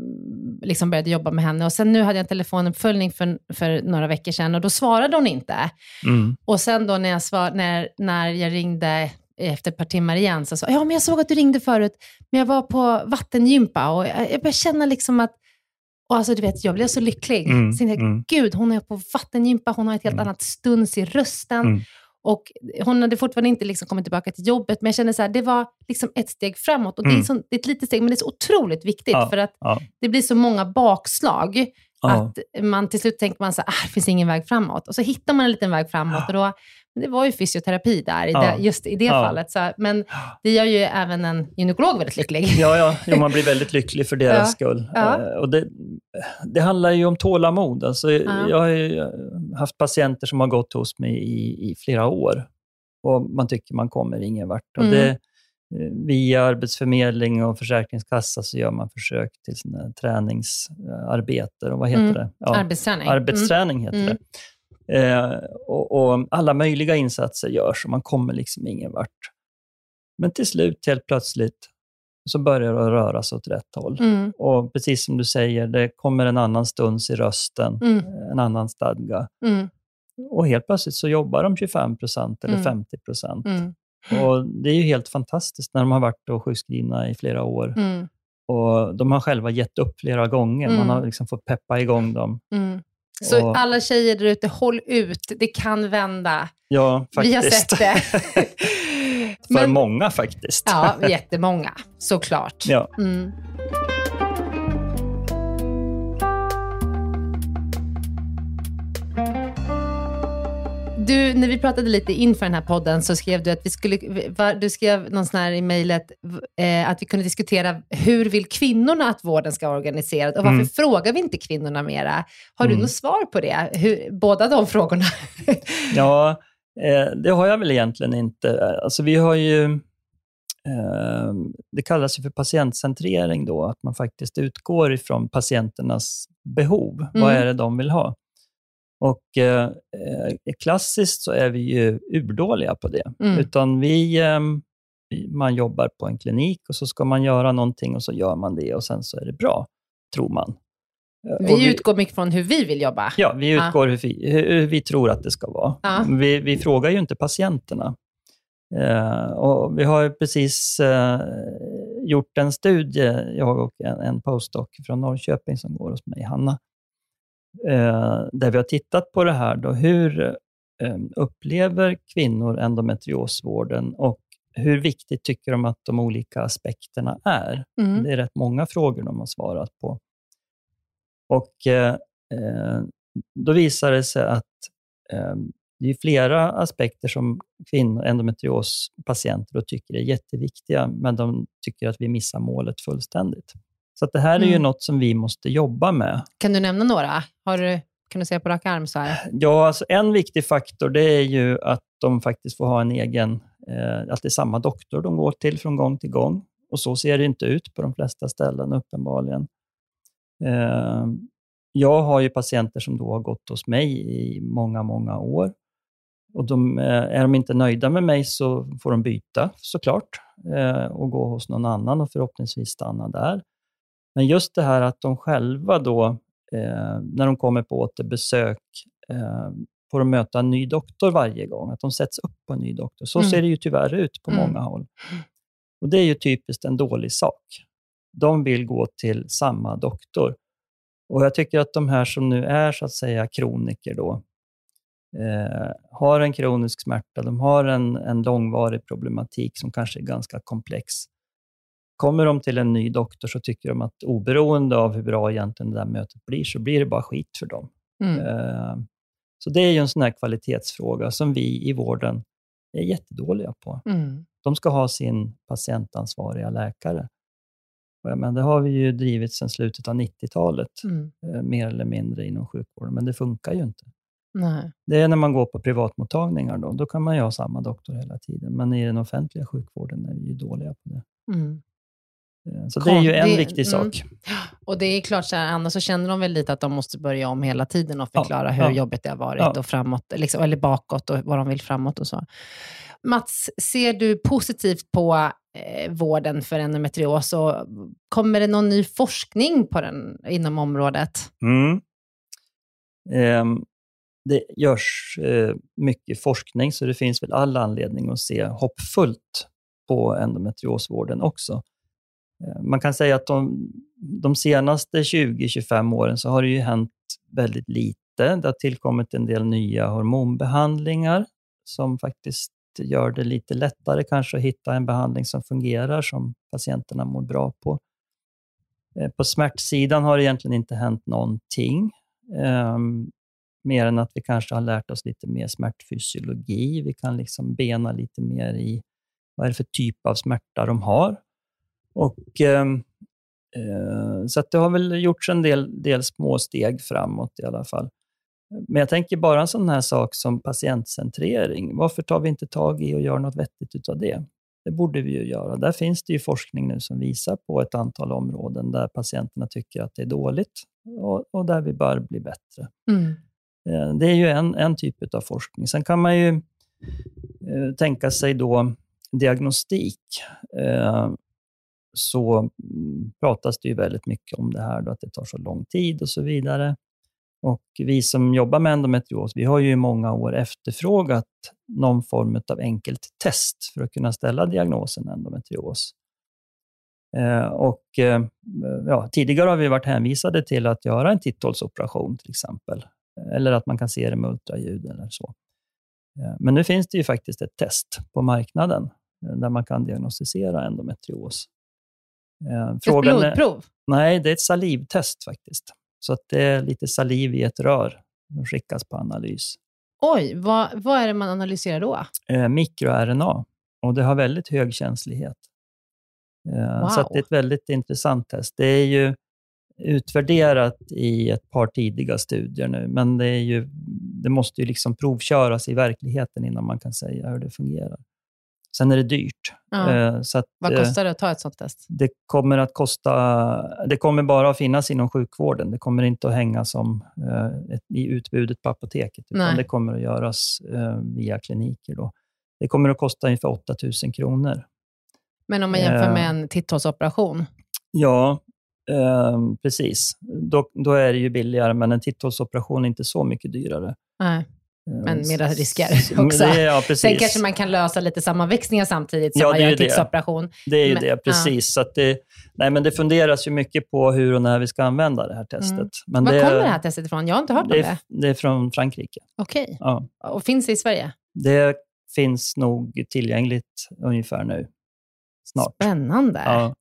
liksom började jobba med henne. Och sen nu hade jag en telefonuppföljning för, för några veckor sedan och då svarade hon inte.
Mm.
Och sen då när jag, svar, när, när jag ringde efter ett par timmar igen så sa ja men jag såg att du ringde förut, men jag var på vattengympa och jag, jag började känna liksom att och alltså, du vet, jag blev så lycklig.
Mm,
så jag,
mm.
Gud, hon är på vattengympa, hon har ett helt
Mm.
annat stuns i rösten.
Mm.
Och hon hade fortfarande inte liksom kommit tillbaka till jobbet, men jag kände så här, det var liksom ett steg framåt. Och det, är
Mm.
så, det är ett litet steg, men det är så otroligt viktigt,
Ja,
för att
ja.
det blir så många bakslag.
Ja.
Att man till slut tänker man så här, ah, det finns ingen väg framåt. Och så hittar man en liten väg framåt. Och då, det var ju fysioterapi där,
Ja.
just i det
Ja.
fallet. Så, men det gör ju även en gynekolog väldigt lycklig.
Ja, ja, ja, man blir väldigt lycklig för deras
Ja,
skull. Eh, Och det, det handlar ju om tålamod. Alltså, Jag har ju haft patienter som har gått hos mig i, i flera år och man tycker man kommer ingen vart. Och
Mm.
det, eh, via Arbetsförmedling och Försäkringskassa så gör man försök till såna här träningsarbete. Och vad heter
Mm.
det? Ja,
Arbetsträning.
Arbetsträning heter
Mm.
det. Eh, och, och alla möjliga insatser görs och man kommer liksom ingen vart. Men till slut, helt plötsligt, så börjar det röra sig åt rätt håll.
Mm.
Och precis som du säger, det kommer en annan stuns i rösten,
Mm.
en annan stadga.
Mm.
Och helt plötsligt så jobbar de 25 procent eller
Mm.
50 procent.
Mm.
Och det är ju helt fantastiskt när de har varit då sjukskrivna i flera år.
Mm.
Och de har själva gett upp flera gånger. Man
Mm.
har liksom fått peppa igång dem.
Så
Och-
alla tjejer där ute, håll ut. Det kan vända.
Ja, faktiskt.
Vi har sett det.
För
Men-
många faktiskt.
Ja, jättemånga. Såklart.
Ja.
Mm. Du, när vi pratade lite inför den här podden så skrev du att vi skulle, du skrev någon sån här i mejlet eh, att vi kunde diskutera hur vill kvinnorna att vården ska vara organiserad och varför
Mm.
frågar vi inte kvinnorna mera? Har du
Mm.
något svar på det? Hur, båda de frågorna?
Ja, eh, det har jag väl egentligen inte. Alltså vi har ju, eh, det kallas ju för patientcentrering då, att man faktiskt utgår ifrån patienternas behov. Vad
Mm.
är det de vill ha? Och eh, eh, klassiskt så är vi ju urdåliga på det.
Mm.
Utan vi, eh, man jobbar på en klinik och så ska man göra någonting och så gör man det och sen så är det bra, tror man. Eh, och
Vi utgår mycket från hur vi vill jobba.
Ja, vi utgår hur vi, hur vi tror att det ska vara.
Ja.
Vi, vi frågar ju inte patienterna. Eh, och vi har ju precis eh, gjort en studie, jag och en, en postdoc från Norrköping som går hos mig, Hanna, där vi har tittat på det här. Då, hur eh, upplever kvinnor endometriosvården och hur viktigt tycker de att de olika aspekterna är?
Mm.
Det är rätt många frågor de har svarat på. Och eh, eh, Då visar det sig att eh, det är flera aspekter som kvinnor, endometriospatienter tycker är jätteviktiga, men de tycker att vi missar målet fullständigt. Så det här är ju
Mm.
något som vi måste jobba med.
Kan du nämna några? Har du, kan du säga på rak arm så här?
Ja, alltså en viktig faktor det är ju att de faktiskt får ha en egen, eh, att det är samma doktor de går till från gång till gång. Och så ser det inte ut på de flesta ställen uppenbarligen. Eh, jag har ju patienter som då har gått hos mig i många, många år. Och de, eh, är de inte nöjda med mig så får de byta såklart eh, och gå hos någon annan och förhoppningsvis stanna där. Men just det här att de själva då, eh, när de kommer på återbesök, eh, får de möta en ny doktor varje gång. Att de sätts upp på en ny doktor. Så
Mm.
ser det ju tyvärr ut på
Mm.
många håll. Och Det är ju typiskt en dålig sak. De vill gå till samma doktor. Och Jag tycker att de här som nu är så att säga kroniker då, eh, har en kronisk smärta, de har en, en långvarig problematik som kanske är ganska komplex. Kommer de till en ny doktor så tycker de att oberoende av hur bra egentligen det där mötet blir, så blir det bara skit för dem.
Mm.
Eh, Så det är ju en sån här kvalitetsfråga som vi i vården är jättedåliga på.
Mm.
De ska ha sin patientansvariga läkare. Menar, det har vi ju drivit sedan slutet av 90-talet,
Mm.
eh, mer eller mindre inom sjukvården, men det funkar ju inte.
Nej.
Det är när man går på privatmottagningar, då, då kan man ju ha samma doktor hela tiden, men i den offentliga sjukvården är vi ju dåliga på det.
Mm.
Eh, Så det är ju en
Det-
viktig
mm.
sak.
Och det är klart, så här, annars så känner de väl lite att de måste börja om hela tiden och
Ja,
förklara hur
ja.
jobbigt det har varit
Ja.
och framåt, liksom, eller bakåt och vad de vill framåt och så. Mats, ser du positivt på eh, vården för endometrios och kommer det någon ny forskning på den, inom området?
Mm. Ehm, det görs eh, mycket forskning, så det finns väl all anledning att se hoppfullt på endometriosvården också. Eh, man kan säga att de, de senaste 20-25 åren så har det ju hänt väldigt lite. Det har tillkommit en del nya hormonbehandlingar som faktiskt gör det lite lättare kanske att hitta en behandling som fungerar, som patienterna mår bra på. Eh, på smärtsidan har det egentligen inte hänt någonting. Ehm, mer än att vi kanske har lärt oss lite mer smärtfysiologi. Vi kan liksom bena lite mer i vad är det för typ av smärta de har. Och, ehm, eh, så det har väl gjorts en del, del små steg framåt i alla fall. Men jag tänker bara en sån här sak som patientcentrering. Varför tar vi inte tag i och gör något vettigt utav det? Det borde vi ju göra. Där finns det ju forskning nu som visar på ett antal områden där patienterna tycker att det är dåligt och, och där vi bör bli bättre. Eh, Det är ju en, en typ av forskning. Sen kan man ju eh, tänka sig då diagnostik. Eh, så mm, pratas det ju väldigt mycket om det här, då, att det tar så lång tid och så vidare. Och Vi som jobbar med endometrios, vi har ju i många år efterfrågat någon form av enkelt test för att kunna ställa diagnosen endometrios. Eh, och, eh, ja, tidigare har vi varit hänvisade till att göra en titthålsoperation till exempel. Eller att man kan se det med ultraljud eller så. Eh, men nu finns det ju faktiskt ett test på marknaden där man kan diagnostisera endometrios. Eh,
Ett
frågan är-
blodprov?
Nej, det är ett salivtest faktiskt. Så att det är lite saliv i ett rör som skickas på analys.
Oj, vad, vad är det man analyserar då?
Eh, Mikro-RNA. Och det har väldigt hög känslighet. Eh,
Wow.
Så det är ett väldigt intressant test. Det är ju utvärderat i ett par tidiga studier nu, men det, ju, det måste ju liksom provköras i verkligheten innan man kan säga hur det fungerar. Sen är det dyrt.
Ja.
Eh, Så att,
Vad
eh,
kostar det att ta ett sånt test?
det kommer att kosta... Det kommer bara att finnas inom sjukvården. Det kommer inte att hänga som eh, ett, i utbudet på apoteket, utan
Nej.
det kommer att göras via kliniker. Då. Det kommer att kosta ungefär 8 000 kronor.
Men om man jämför med en titthålsoperation?
Ja, precis. Då, då är det ju billigare, men en titthålsoperation är inte så mycket dyrare.
Nej.
Eh,
Men mera risker också.
Det, ja.
Sen kanske man kan lösa lite sammanväxningar samtidigt som
Ja,
man gör en
det.
titthålsoperation.
Det är ju
Men-
det, precis. Så att det, nej, men det funderas ju mycket på hur och när vi ska använda det här testet.
Mm.
Men
Var
det,
kommer det här testet ifrån? Jag har inte hört
det,
om det.
är, det är från Frankrike.
Okej.
Ja.
Och finns det i Sverige?
Det finns nog tillgängligt ungefär nu. Snart.
Spännande.
Ja.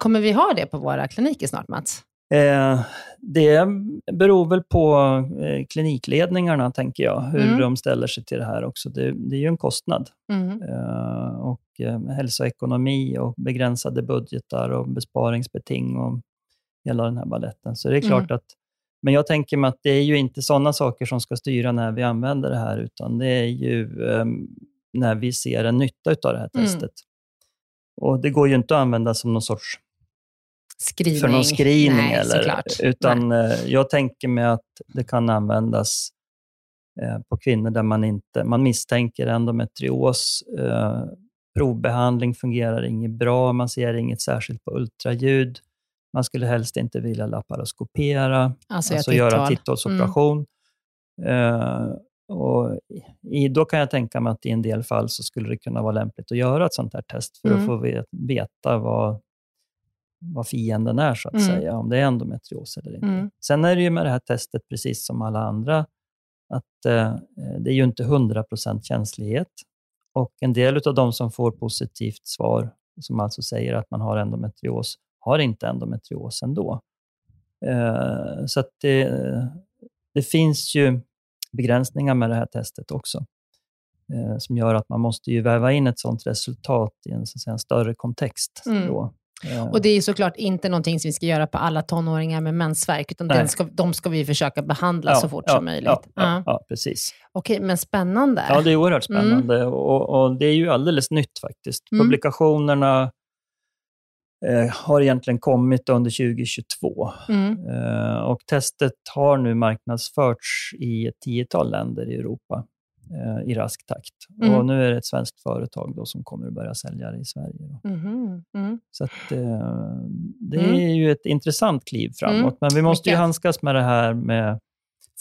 Kommer vi ha det på våra kliniker snart, Mats?
Eh, det beror väl på eh, klinikledningarna, tänker jag, hur
Mm.
de ställer sig till det här också. Det, det är ju en kostnad.
Mm.
Eh, och eh, hälsoekonomi och begränsade budgetar och besparingsbeting och hela den här balletten. Så det är klart
Mm.
att men jag tänker mig att det är ju inte sådana saker som ska styra när vi använder det här, utan det är ju eh, när vi ser en nytta av det här
Mm.
testet. Och Det går ju inte att använda som någon sorts
Screening?
för någon screening.
Nej,
eller,
såklart.
utan eh, jag tänker mig att det kan användas eh, på kvinnor där man inte man misstänker endometrios. Eh, provbehandling fungerar inget bra, man ser inget särskilt på ultraljud. Man skulle helst inte vilja laparoskopera,
Alltså,
alltså göra
titthål.
titthålsoperation. Eh, och i, då kan jag tänka mig att i en del fall så skulle det kunna vara lämpligt att göra ett sånt här test för
Mm.
att få ve- veta vad, vad fienden är, så att
Mm.
säga, om det är endometrios eller inte.
Mm.
Sen är det ju med det här testet, precis som alla andra, att eh, det är ju inte 100% känslighet. Och en del av de som får positivt svar, som alltså säger att man har endometrios, har inte endometrios ändå. Eh, så att det, det finns ju begränsningar med det här testet också, eh, som gör att man måste ju väva in ett sådant resultat i en, så säga, en större kontext.
Mm.
Då.
Och det är såklart inte någonting som vi ska göra på alla tonåringar med mensvärk, utan den ska, de ska vi försöka behandla så fort
ja,
som möjligt.
Ja, ja,
Ja.
ja, precis.
Okej, men spännande.
Ja, det är oerhört
Mm.
spännande och, och det är ju alldeles nytt faktiskt.
Mm.
Publikationerna eh, har egentligen kommit under 2022.
Mm.
Eh, och testet har nu marknadsförts i ett tiotal länder i Europa eh, i rask takt.
Mm.
Och nu är det ett svenskt företag då som kommer att börja sälja det i Sverige.
Mhm. Mm.
Så att, eh, det
Mm.
är ju ett intressant kliv framåt.
Mm.
Men vi måste ju handskas med det här med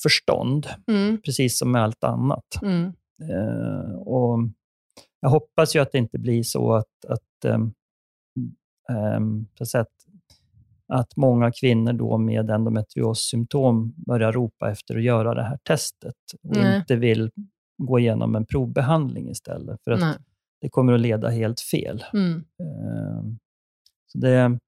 förstånd,
Mm.
precis som med allt annat.
Mm.
Eh, och jag hoppas ju att det inte blir så att, att, ehm, ehm, så att, att, många kvinnor då med endometriossymptom börjar ropa efter att göra det här testet och
Nej.
inte vill gå igenom en provbehandling istället. För att
Nej.
det kommer att leda helt fel.
Mm.
Ehm, så det,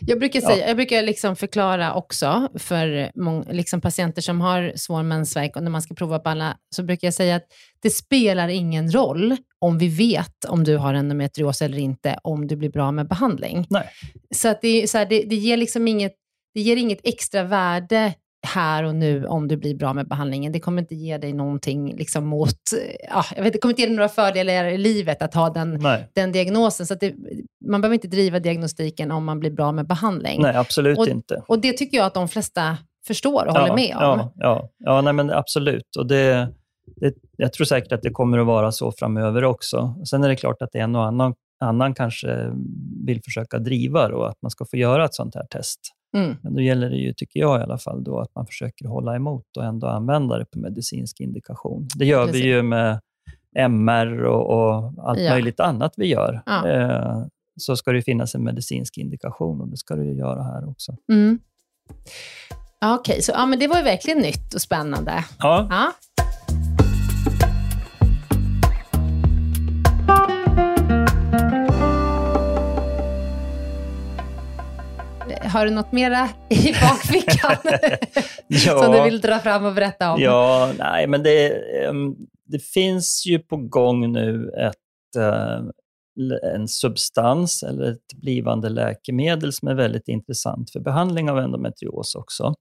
Jag brukar,
Ja.
säga, jag brukar liksom förklara också för mång, liksom patienter som har svår mensvärk och när man ska prova på alla, så brukar jag säga att det spelar ingen roll om vi vet om du har endometrios eller inte, om du blir bra med behandling.
Nej.
Så, att det, så här, det, det, ger liksom inget, det ger inget extra värde här och nu om du blir bra med behandlingen. Det kommer inte ge dig någonting liksom mot, ja, jag vet, det kommer inte ge dig några fördelar i livet att ha den,
nej,
den diagnosen. Så det, man behöver inte driva diagnostiken om man blir bra med behandling.
nej, absolut
Och-
inte.
Och det tycker jag att de flesta förstår och håller med om.
Ja, ja, ja nej, men absolut. Och det, det, jag tror säkert att det kommer att vara så framöver också. Sen är det klart att en och annan, annan kanske vill försöka driva då, att man ska få göra ett sånt här test.
Mm.
Men då gäller det ju, tycker jag i alla fall, då, att man försöker hålla emot och ändå använda det på medicinsk indikation. Det gör
Precis.
vi ju med MR och, och allt
Ja.
möjligt annat vi gör.
Ja.
Eh, så ska det finnas en medicinsk indikation och det ska det ju göra här också.
Mm. Okej, så ja, men det var ju verkligen nytt och spännande.
Ja,
Ja. Har du något mera i bakfickan
Ja.
som du vill dra fram och berätta om?
Ja, nej, men det, det finns ju på gång nu ett, eh, en substans eller ett blivande läkemedel som är väldigt intressant för behandling av endometrios också.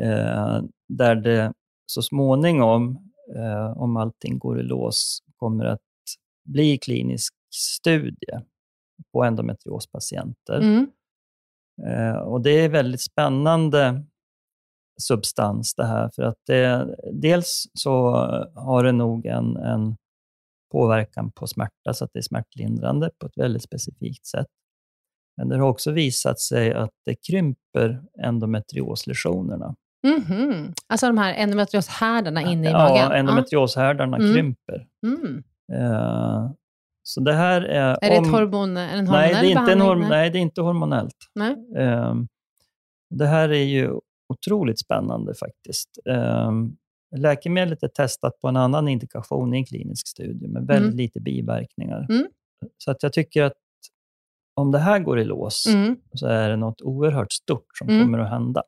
Eh, Där det så småningom, eh, om allting går i lås, kommer att bli klinisk studie på endometriospatienter.
Mm.
Eh, och Det är väldigt spännande substans det här, för att det, dels så har det nog en, en påverkan på smärta, så att det är smärtlindrande på ett väldigt specifikt sätt. Men det har också visat sig att det krymper endometrioslesionerna.
Mhm. Alltså de här endometrioshärdarna inne i magen?
Ja, endometrioshärdarna
Mm.
krymper.
Ja. Mm.
Eh, så det här är...
Är det
om-
ett hormon, en hormonell
nej, det är inte en horm- nej, det är inte hormonellt.
Nej.
Ehm, det här är ju otroligt spännande faktiskt. Ehm, läkemedlet är testat på en annan indikation i en klinisk studie med väldigt
Mm.
lite biverkningar.
Mm.
Så att jag tycker att om det här går i lås
Mm.
så är det något oerhört stort som
Mm.
kommer att hända.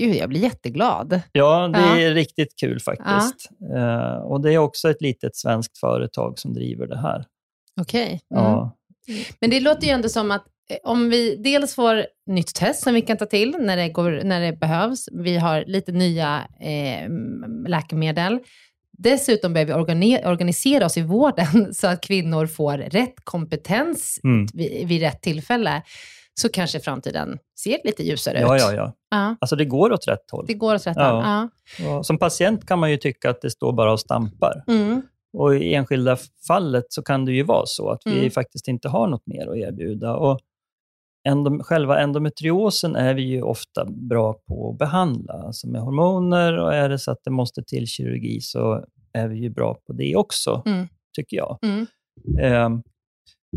Mm. Gud, jag blir jätteglad.
Ja, det
Ja.
är riktigt kul faktiskt. Eh, och Det är också ett litet svenskt företag som driver det här.
Okej. Mm.
Ja,
Men det låter ju ändå som att eh, om vi dels får nytt test som vi kan ta till när det, går, när det behövs, vi har lite nya eh, läkemedel. Dessutom behöver vi organi- organisera oss i vården så att kvinnor får rätt kompetens
Mm.
vid, vid rätt tillfälle, så kanske framtiden ser lite ljusare
ja,
ut.
ja, ja.
Ja,
Alltså det går åt rätt håll.
det går åt rätt håll. Ja.
Som patient kan man ju tycka att det står bara och stampar.
Mm.
Och I enskilda fallet så kan det ju vara så att vi
Mm.
faktiskt inte har något mer att erbjuda. Och endom, själva endometriosen är vi ju ofta bra på att behandla, alltså med hormoner. Och är det så att det måste till kirurgi så är vi ju bra på det också,
Mm.
tycker jag.
Mm.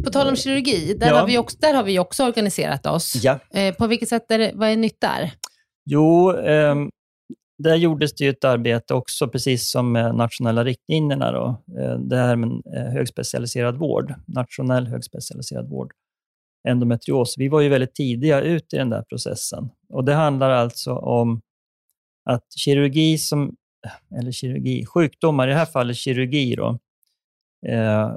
På tal om kirurgi, där,
Ja.
har vi också, där har vi också organiserat oss.
ja.
Eh, på vilket sätt är det, vad är nytt där?
Jo, ehm, där gjordes det ju ett arbete också, precis som med nationella riktlinjerna. Då. Eh, det här med eh, högspecialiserad vård, nationell högspecialiserad vård, endometrios. Vi var ju väldigt tidiga ut i den där processen. Och Det handlar alltså om att kirurgi som, eller kirurgi, sjukdomar, i det här fallet kirurgi då, eh,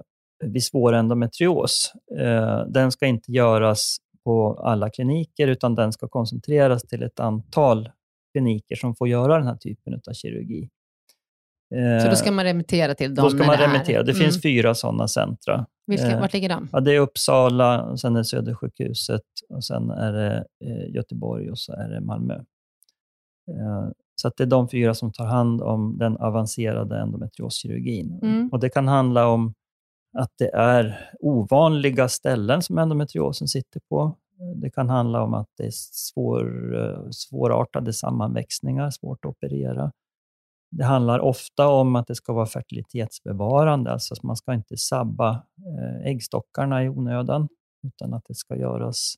vid svår endometrios, eh, den ska inte göras på alla kliniker, utan den ska koncentreras till ett antal kliniker som får göra den här typen av kirurgi.
Så då ska man remittera till dem
Då ska man
det
remittera. Det
Mm.
finns fyra sådana centra.
Vilka,
eh,
vart ligger de?
Ja, det är Uppsala, sen är det Södersjukhuset, och sen är det eh, Göteborg och så är det Malmö. Eh, så det är de fyra som tar hand om den avancerade endometrioskirurgin.
Mm.
Och det kan handla om att det är ovanliga ställen som endometriosen sitter på. Det kan handla om att det är svår, eh, svårartade sammanväxningar, svårt att operera. Det handlar ofta om att det ska vara fertilitetsbevarande, alltså att man ska inte sabba eh, äggstockarna i onödan, utan att det ska göras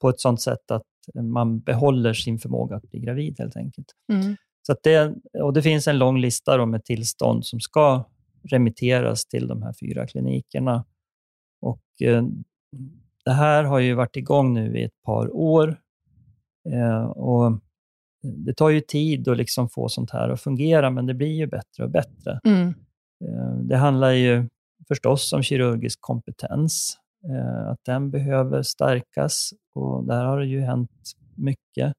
på ett sådant sätt att man behåller sin förmåga att bli gravid helt enkelt.
Mm.
Så det, och det finns en lång lista med tillstånd som ska remitteras till de här fyra klinikerna. Och, eh, det här har ju varit igång nu i ett par år. Eh, och det tar ju tid att liksom få sånt här att fungera, men det blir ju bättre och bättre.
Mm.
Eh, Det handlar ju förstås om kirurgisk kompetens, att den behöver stärkas och där har det ju hänt mycket.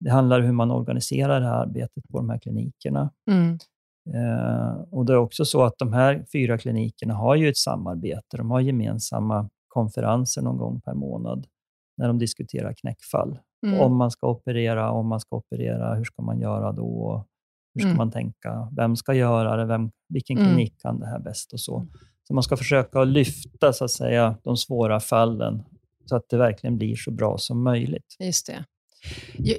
Det handlar om hur man organiserar det här arbetet på de här klinikerna.
Mm.
Eh, Och Det är också så att de här fyra klinikerna har ju ett samarbete. De har gemensamma konferenser någon gång per månad när de diskuterar knäckfall.
Mm.
Om man ska operera, om man ska operera, hur ska man göra då? Hur ska
Mm.
man tänka? Vem ska göra det? Vem, vilken
Mm.
klinik kan det här bäst? och så. Så man ska försöka lyfta så att säga, de svåra fallen så att det verkligen blir så bra som möjligt.
Just det.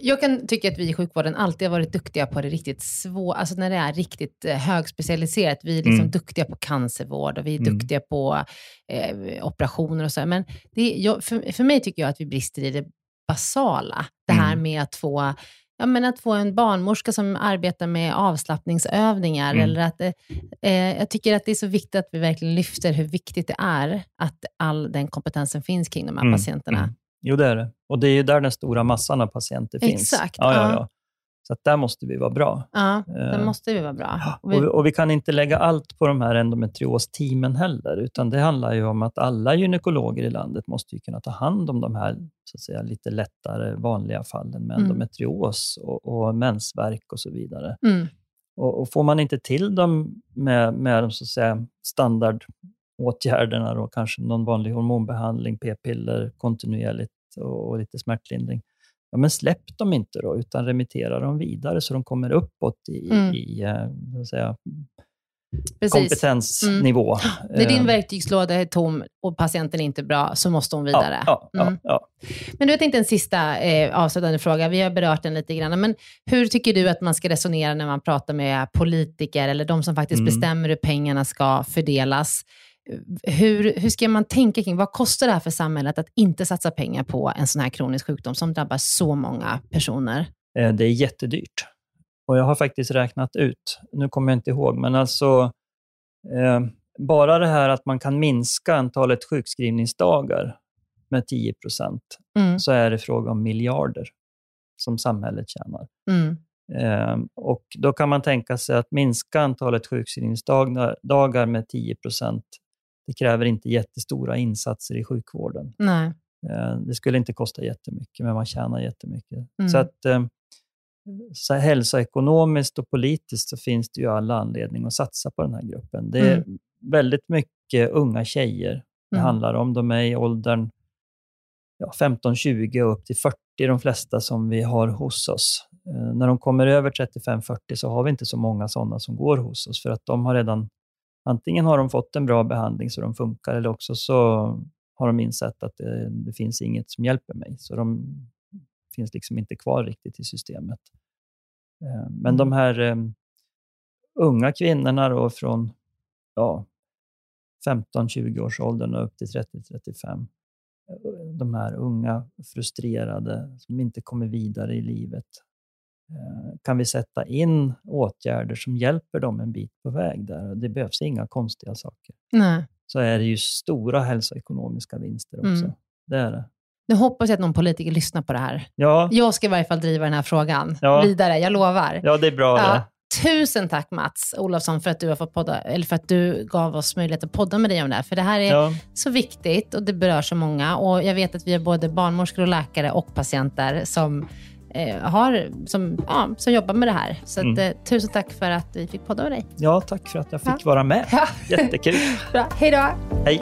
Jag, kan tycka att vi i sjukvården alltid har varit duktiga på det riktigt svåra, alltså när det är riktigt eh, högspecialiserat. Vi är liksom
Mm.
duktiga på cancervård och vi är
Mm.
duktiga på eh, operationer och så. Men det, jag, för, för mig tycker jag att vi brister i det basala. Det här
Mm.
med att få Ja, men att få en barnmorska som arbetar med avslappningsövningar.
Mm.
Eller att, eh, eh, jag tycker att det är så viktigt att vi verkligen lyfter hur viktigt det är att all den kompetensen finns kring de här
Mm,
patienterna.
mm. Jo, det är det. Och det är ju där den stora massan av patienter finns.
Exakt,
Ja, ja,
ja.
Så där måste vi vara bra.
Ja, där
Eh,
måste vi vara bra. Och vi,
och vi kan inte lägga allt på de här endometrios-teamen heller, utan det handlar ju om att alla gynekologer i landet måste ju kunna ta hand om de här så att säga, lite lättare vanliga fallen med
Mm.
endometrios och, och mensvärk och så vidare.
mm,
Och, och får man inte till dem med, med de så att säga, standardåtgärderna, då, kanske någon vanlig hormonbehandling, p-piller kontinuerligt och, och lite smärtlindring, ja, men släpp dem inte då, utan remittera dem vidare så de kommer uppåt i,
Mm.
i eh, så att säga,
precis.
kompetensnivå.
När din
Eh,
verktygslåda är tom och patienten är inte bra, så måste hon vidare.
Ja, ja,
Mm.
ja,
Men du, jag tänkte en sista eh, avslutande fråga. Vi har berört den lite grann. Men hur tycker du att man ska resonera när man pratar med politiker eller de som faktiskt
Mm.
bestämmer hur pengarna ska fördelas? Hur, hur ska man tänka kring, vad kostar det här för samhället att inte satsa pengar på en sån här kronisk sjukdom som drabbar så många personer?
Eh, Det är jättedyrt. Och jag har faktiskt räknat ut, nu kommer jag inte ihåg, men alltså eh, bara det här att man kan minska antalet sjukskrivningsdagar med 10 procent,
Mm,
så är det fråga om miljarder som samhället tjänar.
mm,
Eh, och Då kan man tänka sig att minska antalet sjukskrivningsdagar dagar med 10 procent. Det kräver inte jättestora insatser i sjukvården.
nej.
Eh, Det skulle inte kosta jättemycket, men man tjänar jättemycket.
Mm.
Så att eh, så här hälsoekonomiskt och politiskt så finns det ju alla anledning att satsa på den här gruppen. Det är väldigt mycket unga tjejer det
Mm.
handlar om. De är i åldern ja, 15-20 och upp till 40, de flesta som vi har hos oss. Eh, när de kommer över 35-40 så har vi inte så många sådana som går hos oss, för att de har redan Antingen har de fått en bra behandling så de funkar, eller också så har de insett att det, det finns inget som hjälper mig. Så de finns liksom inte kvar riktigt i systemet. Eh, Men de här eh, unga kvinnorna då från ja, 15-20 års åldern och upp till 30-35. eh, De här unga frustrerade som inte kommer vidare i livet. Eh, Kan vi sätta in åtgärder som hjälper dem en bit på väg där? Det behövs inga konstiga saker.
nej.
Så är det ju stora hälsoekonomiska vinster också.
Mm.
Det är det.
Nu hoppas jag att någon politiker lyssnar på det här.
Ja,
Jag ska i varje fall driva den här frågan
Ja.
vidare, jag lovar.
ja, det är bra det.
Ja, tusen tack Mats Olofsson för att du har fått podda, eller för att du gav oss möjlighet att podda med dig om det här. För det här är
Ja.
så viktigt och det berör så många. Och jag vet att vi har både barnmorskor och läkare och patienter som eh, har, som, ja, som jobbar med det här. Så att,
Mm.
eh, tusen tack för att vi fick podda med dig.
Ja, tack för att jag fick
Ja.
vara med.
Ja.
Jättekul.
Bra, hej då!
Hej.